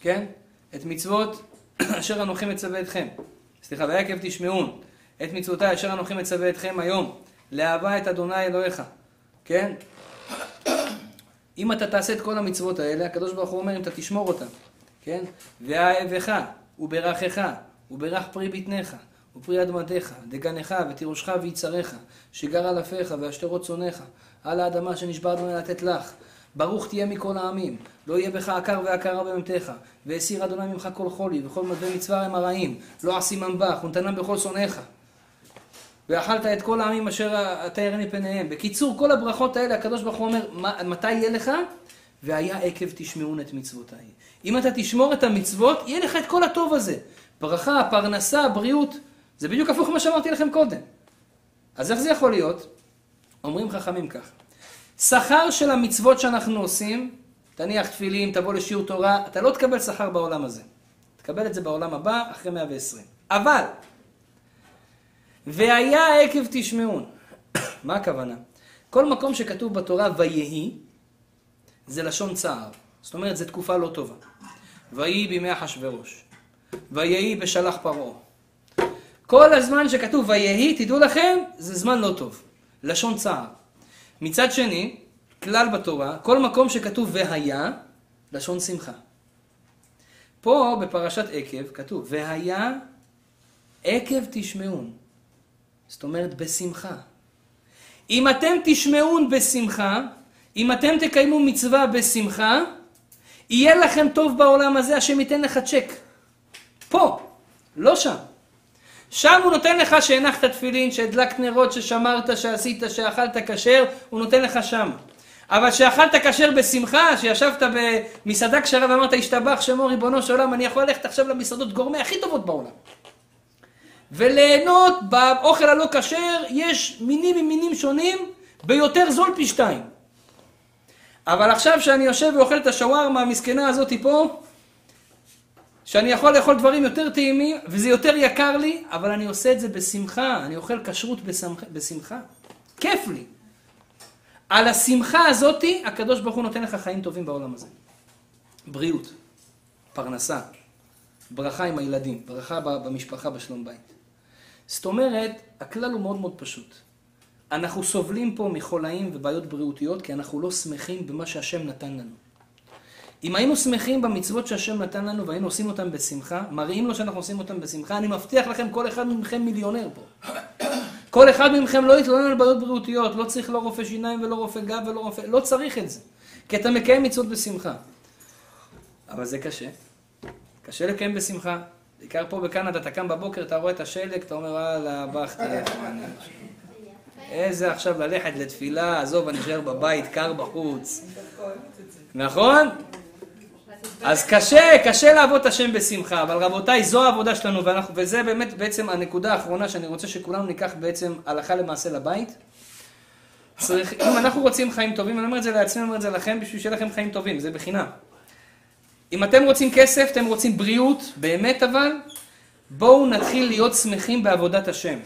כן? את מצוות אשר אנוכי מצווה אתכם. סליחה, ויקב תשמעון את מצוותיי אשר אנוכי מצווה אתכם היום, לאהבה את אדוני אלוהיך, כן? אם אתה תעשה את כל המצוות האלה, הקדוש ברוך הוא אומר אם אתה תשמור אותן, כן? ואהבך, וברכך, וברך פרי בטנך, ופרי אדמתך, דגנך, ותירושך ויצריך, שגר על אפיך, והשתרות צונך, על האדמה שנשבע אדוני לתת לך. ברוך תהיה מכל העמים, לא יהיה בך עקר ועקרה בממתך, והסיר אדוני ממך כל חולי, וכל מדבי מצווה הם הרעים, לא עשימם בך, ונתנם בכל שונאיך. ואכלת את כל העמים אשר אתה ירא מפניהם. בקיצור, כל הברכות האלה, הקדוש ברוך הוא אומר, "מה- מתי יהיה לך? והיה עקב תשמעון את מצוותיי. אם אתה תשמור את המצוות, יהיה לך את כל הטוב הזה. ברכה, פרנסה, בריאות. זה בדיוק הפוך ממה שאמרתי לכם קודם. אז איך זה יכול להיות? אומרים חכמים כך. שכר של המצוות שאנחנו עושים, תניח תפילין, תבוא לשיעור תורה, אתה לא תקבל שכר בעולם הזה. תקבל את זה בעולם הבא, אחרי 120. אבל, והיה עקב תשמעון. מה הכוונה? כל מקום שכתוב בתורה ויהי, זה לשון צער. זאת אומרת, זו תקופה לא טובה. ויהי בימי אחשורוש. ויהי בשלח פרעה. כל הזמן שכתוב ויהי, תדעו לכם, זה זמן לא טוב. לשון צער. מצד שני, כלל בתורה, כל מקום שכתוב והיה, לשון שמחה. פה בפרשת עקב כתוב והיה עקב תשמעון. זאת אומרת בשמחה. אם אתם תשמעון בשמחה, אם אתם תקיימו מצווה בשמחה, יהיה לכם טוב בעולם הזה, השם ייתן לך צ'ק. פה, לא שם. שם הוא נותן לך שהנחת תפילין, שהדלקת נרות, ששמרת, שעשית, שאכלת כשר, הוא נותן לך שם. אבל שאכלת כשר בשמחה, שישבת במסעדה כשרה ואמרת, השתבח שמו ריבונו של עולם, אני יכול ללכת עכשיו למסעדות גורמה הכי טובות בעולם. וליהנות באוכל הלא כשר, יש מינים ממינים שונים, ביותר זול פי שתיים. אבל עכשיו שאני יושב ואוכל את השווארמה המסכנה הזאתי פה, שאני יכול לאכול דברים יותר טעימים, וזה יותר יקר לי, אבל אני עושה את זה בשמחה, אני אוכל כשרות בשמחה, בשמחה. כיף לי. על השמחה הזאתי, הקדוש ברוך הוא נותן לך חיים טובים בעולם הזה. בריאות, פרנסה, ברכה עם הילדים, ברכה במשפחה, בשלום בית. זאת אומרת, הכלל הוא מאוד מאוד פשוט. אנחנו סובלים פה מחולאים ובעיות בריאותיות, כי אנחנו לא שמחים במה שהשם נתן לנו. אם היינו שמחים במצוות שהשם נתן לנו והיינו עושים אותם בשמחה, מראים לו שאנחנו עושים אותם בשמחה, אני מבטיח לכם, כל אחד מכם מיליונר פה. כל אחד מכם לא יתלונן על בעיות בריאותיות, לא צריך לא רופא שיניים ולא רופא גב ולא רופא, לא צריך את זה. כי אתה מקיים מצוות בשמחה. אבל זה קשה. קשה לקיים בשמחה. בעיקר פה בקנדה, אתה קם בבוקר, אתה רואה את השלג, אתה אומר, וואלה, תלך. איזה עכשיו ללכת לתפילה, עזוב, אני אשאר בבית, קר בחוץ. נכון? אז קשה, קשה לעבוד את השם בשמחה, אבל רבותיי, זו העבודה שלנו, ואנחנו, וזה באמת בעצם הנקודה האחרונה שאני רוצה שכולנו ניקח בעצם הלכה למעשה לבית. צריך, אם אנחנו רוצים חיים טובים, אני אומר את זה לעצמי, אני אומר את זה לכם, בשביל שיהיה לכם חיים טובים, זה בחינם. אם אתם רוצים כסף, אתם רוצים בריאות, באמת אבל, בואו נתחיל להיות שמחים בעבודת השם.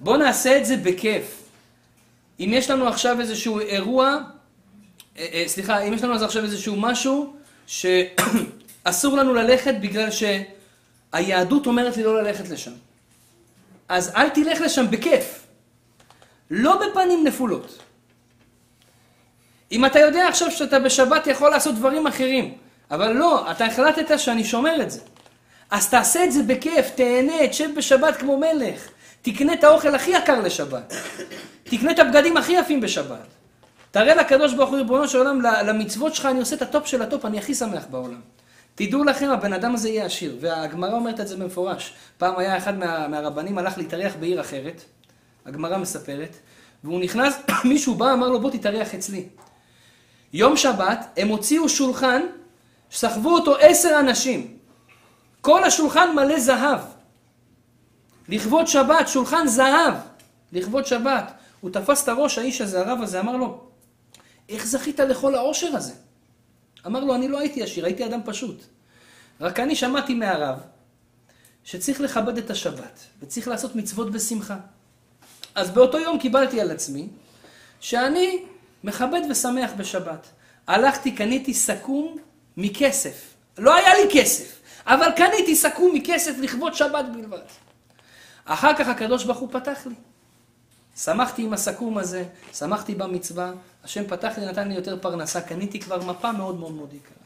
בואו נעשה את זה בכיף. אם יש לנו עכשיו איזשהו אירוע, סליחה, אם יש לנו אז עכשיו איזשהו משהו שאסור לנו ללכת בגלל שהיהדות אומרת לי לא ללכת לשם. אז אל תלך לשם בכיף. לא בפנים נפולות. אם אתה יודע עכשיו שאתה בשבת יכול לעשות דברים אחרים, אבל לא, אתה החלטת שאני שומר את זה. אז תעשה את זה בכיף, תהנה, תשב בשבת כמו מלך. תקנה את האוכל הכי יקר לשבת. תקנה את הבגדים הכי יפים בשבת. תראה לקדוש ברוך הוא ריבונו של עולם, למצוות שלך אני עושה את הטופ של הטופ, אני הכי שמח בעולם. תדעו לכם, הבן אדם הזה יהיה עשיר, והגמרא אומרת את זה במפורש. פעם היה אחד מה, מהרבנים הלך להתארח בעיר אחרת, הגמרא מספרת, והוא נכנס, מישהו בא, אמר לו בוא תתארח אצלי. יום שבת, הם הוציאו שולחן, סחבו אותו עשר אנשים. כל השולחן מלא זהב. לכבוד שבת, שולחן זהב, לכבוד שבת. הוא תפס את הראש, האיש הזה, הרב הזה, אמר לו, איך זכית לכל העושר הזה? אמר לו, אני לא הייתי עשיר, הייתי אדם פשוט. רק אני שמעתי מהרב שצריך לכבד את השבת, וצריך לעשות מצוות בשמחה. אז באותו יום קיבלתי על עצמי שאני מכבד ושמח בשבת. הלכתי, קניתי סכו"ם מכסף. לא היה לי כסף, אבל קניתי סכו"ם מכסף לכבוד שבת בלבד. אחר כך הקדוש ברוך הוא פתח לי. שמחתי עם הסכו"ם הזה, שמחתי במצווה, השם פתח לי, נתן לי יותר פרנסה, קניתי כבר מפה מאוד מאוד מאוד יקרה.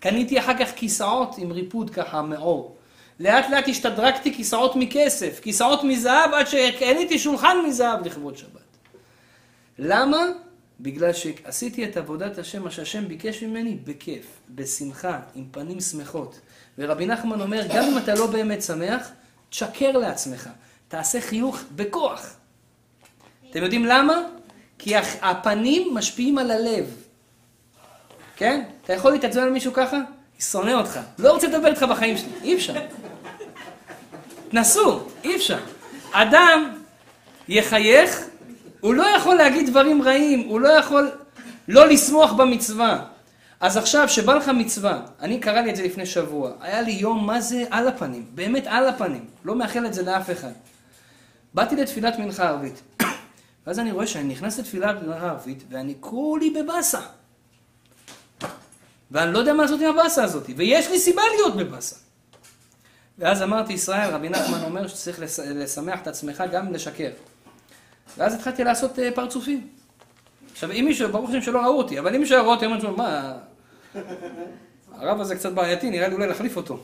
קניתי אחר כך כיסאות עם ריפוד ככה, מאור. לאט לאט השתדרגתי כיסאות מכסף, כיסאות מזהב, עד שקניתי שולחן מזהב לכבוד שבת. למה? בגלל שעשיתי את עבודת השם, מה שהשם ביקש ממני, בכיף, בשמחה, עם פנים שמחות. ורבי נחמן אומר, גם אם אתה לא באמת שמח, תשקר לעצמך, תעשה חיוך בכוח. אתם יודעים למה? כי הפנים משפיעים על הלב. כן? אתה יכול להתעצבן על מישהו ככה? שונא אותך. לא רוצה לדבר איתך בחיים שלי. אי אפשר. תנסו, אי אפשר. אדם יחייך, הוא לא יכול להגיד דברים רעים, הוא לא יכול לא לשמוח במצווה. אז עכשיו, שבא לך מצווה, אני קרא לי את זה לפני שבוע, היה לי יום מה זה על הפנים, באמת על הפנים, לא מאחל את זה לאף אחד. באתי לתפילת מנחה ערבית, ואז אני רואה שאני נכנס לתפילת מנחה ערבית, ואני כולי בבאסה. ואני לא יודע מה לעשות עם הבאסה הזאת, ויש לי סיבה להיות בבאסה. ואז אמרתי, ישראל, רבי נחמן אומר שצריך לשמח את עצמך גם לשקר. ואז התחלתי לעשות uh, פרצופים. עכשיו, אם מישהו, ברוך השם שלא ראו אותי, אבל אם מישהו היה אותי, אומר, מה, הרב הזה קצת בעייתי, נראה לי אולי להחליף אותו.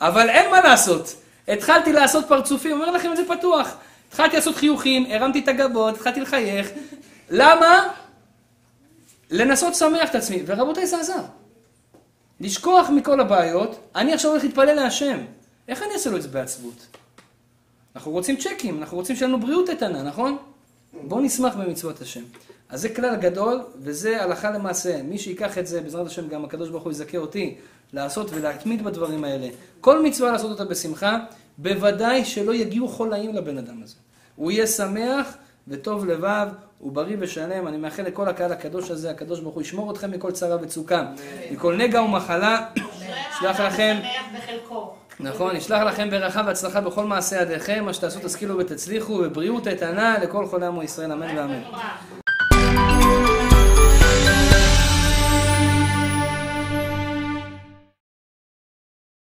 אבל אין מה לעשות. התחלתי לעשות פרצופים, אומר לכם את זה פתוח. התחלתי לעשות חיוכים, הרמתי את הגבות, התחלתי לחייך. למה? לנסות לשמח את עצמי. ורבותיי, זה עזר. לשכוח מכל הבעיות, אני עכשיו הולך להתפלל להשם. איך אני אעשה לו את זה בעצבות? אנחנו רוצים צ'קים, אנחנו רוצים שיהיה לנו בריאות איתנה, נכון? בואו נשמח במצוות השם. אז זה כלל גדול, וזה הלכה למעשה. מי שיקח את זה, בעזרת השם גם הקדוש ברוך הוא יזכה אותי לעשות ולהתמיד בדברים האלה. כל מצווה לעשות אותה בשמחה, בוודאי שלא יגיעו חולאים לבן אדם הזה. הוא יהיה שמח וטוב לבב, הוא בריא ושלם. אני מאחל לכל הקהל הקדוש הזה, הקדוש ברוך הוא ישמור אתכם מכל צרה וצוקה, מכל נגע ומחלה. שלח לכם... נכון, ישלח לכם ברכה והצלחה בכל מעשה ידיכם, מה שתעשו תשכילו ותצליחו, ובריאות איתנה לכל חולי עמו ישראל, אמן ואמן.